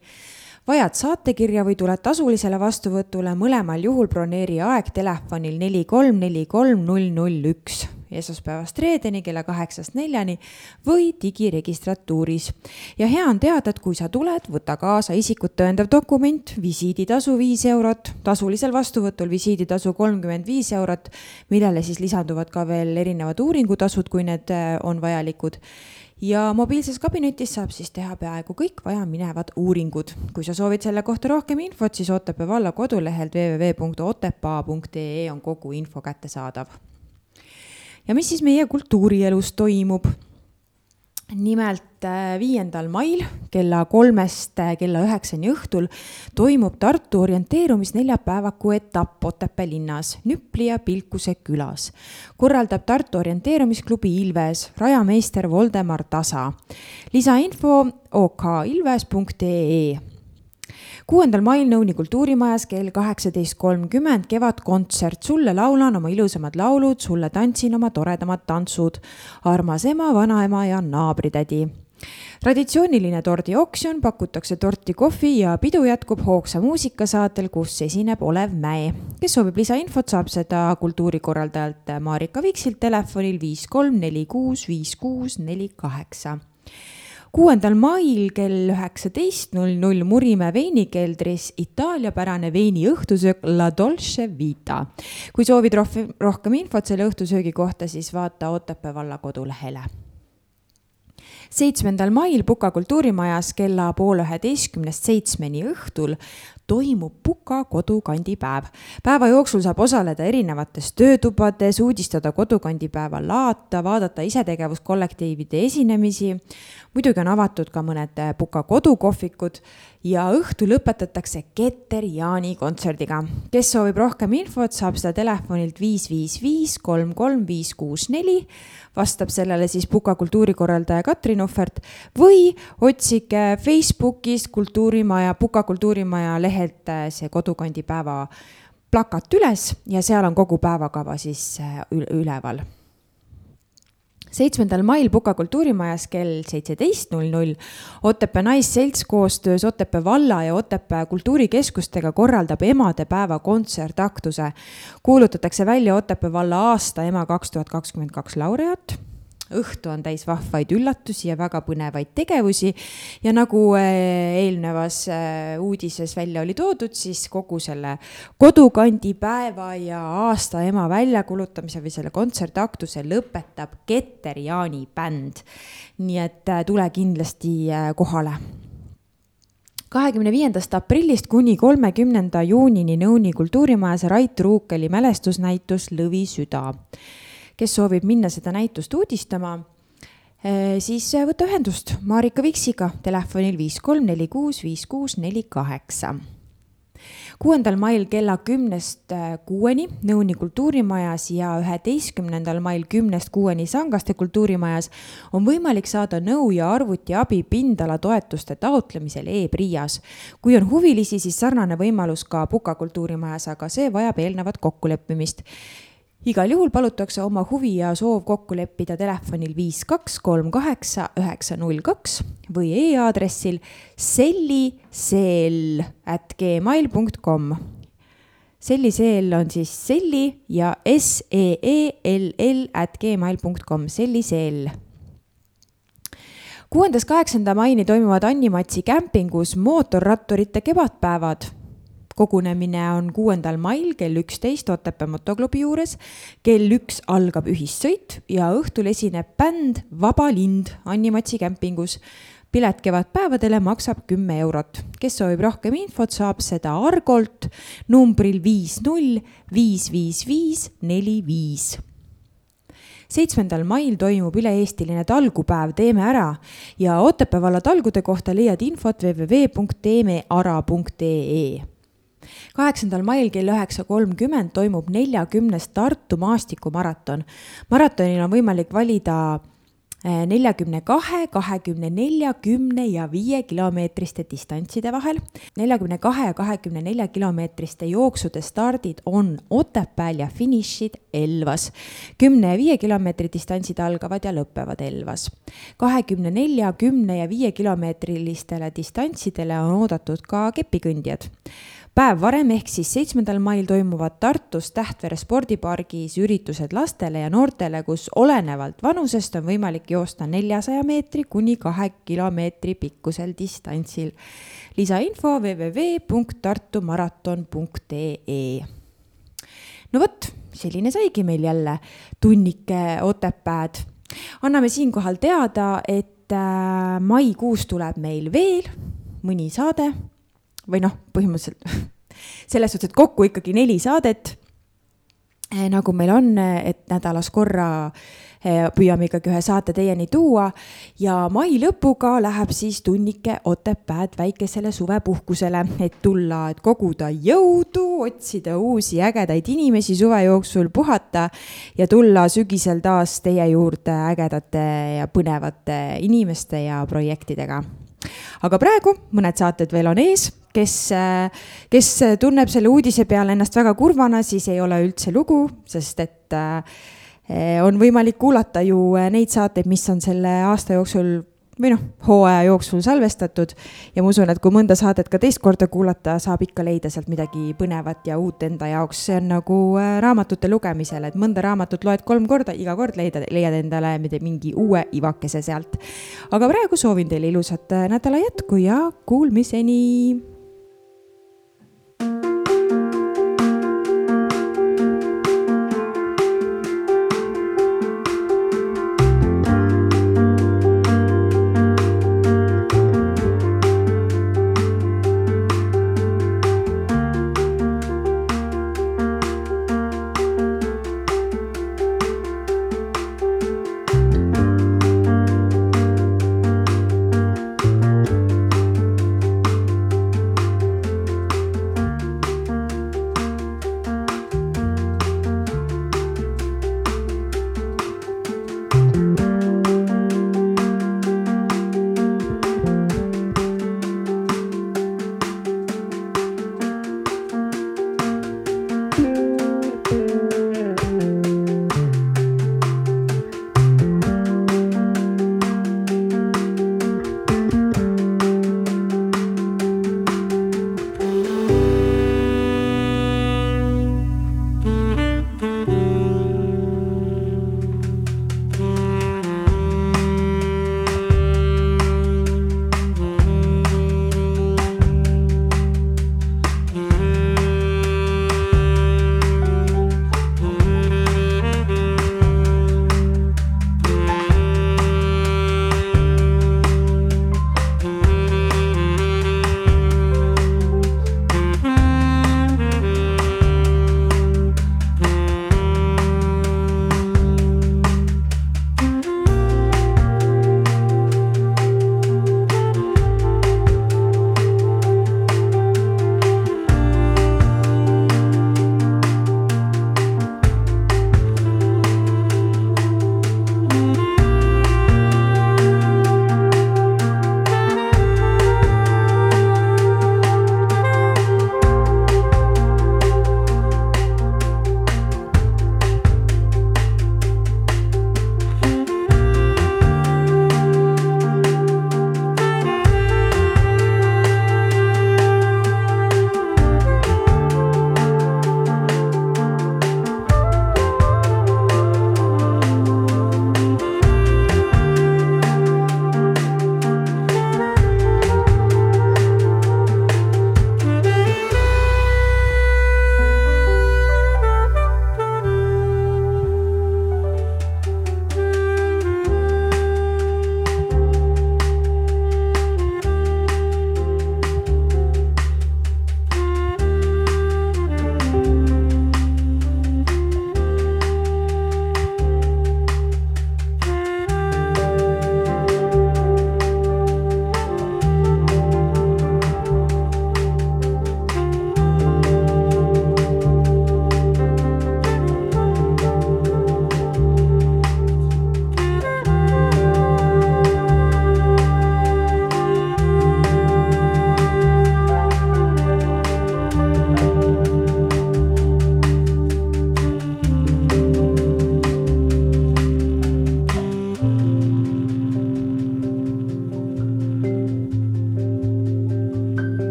Vajad saatekirja või tuled tasulisele vastuvõtule, mõlemal juhul broneeri aeg telefonil neli kolm neli kolm null null üks esmaspäevast reedeni kella kaheksast neljani või digiregistratuuris. ja hea on teada, et kui sa tuled, võta kaasa isikut tõendav dokument, visiiditasu viis eurot, tasulisel vastuvõtul visiiditasu kolmkümmend viis eurot, millele siis lisanduvad ka veel erinevad uuringutasud, kui need äh, on vajalikud ja mobiilses kabinetis saab siis teha peaaegu kõik vajaminevad uuringud. kui sa soovid selle kohta rohkem infot, siis Otepää valla kodulehelt www.otepaa.ee on kogu info kättesaadav ja mis siis meie kultuurielus toimub? nimelt äh, viiendal mail kella kolmest äh, kella üheksani õhtul toimub Tartu orienteerumisneljapäevaku etapp Otepää linnas, Nüpli ja Pilkuse külas. korraldab Tartu orienteerumisklubi Ilves, rajameister Voldemar Tasa. lisainfo okilves.ee kuuendal mail Nõuni kultuurimajas kell kaheksateist kolmkümmend kevadkontsert. sulle laulan oma ilusamad laulud, sulle tantsin oma toredamad tantsud. armas ema, vanaema ja naabritädi traditsiooniline tordioksjon, pakutakse torti, kohvi ja pidu jätkub hoogsa muusikasaatel, kus esineb Olev Mäe. kes soovib lisainfot, saab seda kultuurikorraldajalt Marika Viksilt telefonil viis kolm neli kuus viis kuus neli kaheksa kuuendal mail kell üheksateist null null Murimäe veinikeldris itaaliapärane veiniõhtusöök La Dolce Vita. kui soovid rohkem, rohkem infot selle õhtusöögi kohta, siis vaata Otepää valla kodulehele seitsmendal mail Puka kultuurimajas kella poole üheteistkümnest seitsmeni õhtul toimub Puka kodukandipäev. päeva jooksul saab osaleda erinevates töötubades, uudistada kodukandipäeva laata, vaadata isetegevuskollektiivide esinemisi. muidugi on avatud ka mõned Puka kodukohvikud ja õhtu lõpetatakse Keter Jaani kontserdiga. kes soovib rohkem infot, saab seda telefonilt viis, viis, viis, kolm, kolm, viis, kuus, neli. vastab sellele siis Puka kultuurikorraldaja Katrin Ohvert või otsige Facebookist Kultuurimaja, Puka kultuurimaja lehelt äh, see kodukandipäeva plakat üles ja seal on kogu päevakava siis äh, üleval seitsmendal mail Puka kultuurimajas kell seitseteist null null Otepää Naisselts koostöös Otepää valla ja Otepää kultuurikeskustega korraldab emadepäeva kontsertaktuse. kuulutatakse välja Otepää valla aasta ema kaks tuhat kakskümmend kaks laureaat õhtu on täis vahvaid üllatusi ja väga põnevaid tegevusi. ja nagu äh, eelnevas äh, uudises välja oli toodud, siis kogu selle kodukandi päeva ja aasta ema väljakuulutamise või selle kontsertaktuse lõpetab Keter Jaani bänd. nii et äh, tule kindlasti kohale kahekümne viiendast aprillist kuni kolmekümnenda juunini Nõuni kultuurimajas Rait Ruukeli mälestusnäitus Lõvi süda kes soovib minna seda näitust uudistama, eh, siis võta ühendust Marika Viksiga. Telefonil viis kolm neli kuus viis kuus neli kaheksa. kuuendal mail kella kümnest eh, kuueni Nõuni kultuurimajas ja üheteistkümnendal mail kümnest kuueni Sangaste kultuurimajas on võimalik saada nõu ja arvutiabi pindalatoetuste taotlemisel e-PRIA-s. kui on huvilisi, siis sarnane võimalus ka Puka kultuurimajas, aga see vajab eelnevat kokkuleppimist igal juhul palutakse oma huvi ja soov kokku leppida telefonil viis kaks kolm kaheksa üheksa null kaks või e-aadressil selliseel at gmail kom. selliseel on siis selli ja S E E L L at gmail kom, selliseel kuuendast kaheksanda maini toimuvad Anni-Matsi kämpingus mootorratturite kevadpäevad kogunemine on kuuendal mail kell üksteist Otepää motoklubi juures. kell üks algab ühissõit ja õhtul esineb bänd Vaba lind Anni-Matsi kämpingus pilet kevadpäevadele maksab kümme eurot. kes soovib rohkem infot, saab seda Argolt numbril viis null viis viis viis neli viis seitsmendal mail toimub üle-eestiline talgupäev Teeme ära ja Otepää valla talgude kohta leiad infot www.teemeara.ee kaheksandal mail kell üheksa kolmkümmend toimub neljakümnes Tartu maastikumaraton. maratonil on võimalik valida eh, neljakümne kahe, kahekümne nelja, kümne ja viie kilomeetriste distantside vahel. neljakümne kahe ja kahekümne nelja kilomeetriste jooksude stardid on Otepääl ja finišid Elvas. kümne ja viie kilomeetri distantsid algavad ja lõpevad Elvas. kahekümne nelja, kümne ja viie kilomeetrilistele distantsidele on oodatud ka kepikõndijad päev varem ehk siis seitsmendal mail toimuvad Tartus Tähtvere spordipargis üritused lastele ja noortele, kus olenevalt vanusest on võimalik joosta neljasaja meetri kuni kahe kilomeetri pikkusel distantsil. lisainfo www.tartumaraton.ee. no vot, selline saigi meil jälle tunnike Otepääd. anname siinkohal teada, et äh, maikuus tuleb meil veel mõni saade või noh, põhimõtteliselt selles suhtes, et kokku ikkagi neli saadet eh, nagu meil on, et nädalas korra eh, püüame ikkagi ühe saate teieni tuua ja mai lõpuga läheb siis tunnike Otepääd väikesele suvepuhkusele, et tulla, et koguda jõudu, otsida uusi ägedaid inimesi suve jooksul, puhata ja tulla sügisel taas teie juurde ägedate ja põnevate inimeste ja projektidega. aga praegu mõned saated veel on ees kes, kes tunneb selle uudise peale ennast väga kurvana, siis ei ole üldse lugu, sest et eh, on võimalik kuulata ju neid saateid, mis on selle aasta jooksul või noh, hooaja jooksul salvestatud ja ma usun, et kui mõnda saadet ka teist korda kuulata, saab ikka leida sealt midagi põnevat ja uut enda jaoks. see on nagu eh, raamatute lugemisel, et mõnda raamatut loed kolm korda, iga kord leida, leiad endale mingi uue ivakese sealt. aga praegu soovin teile ilusat eh, nädala jätku ja kuulmiseni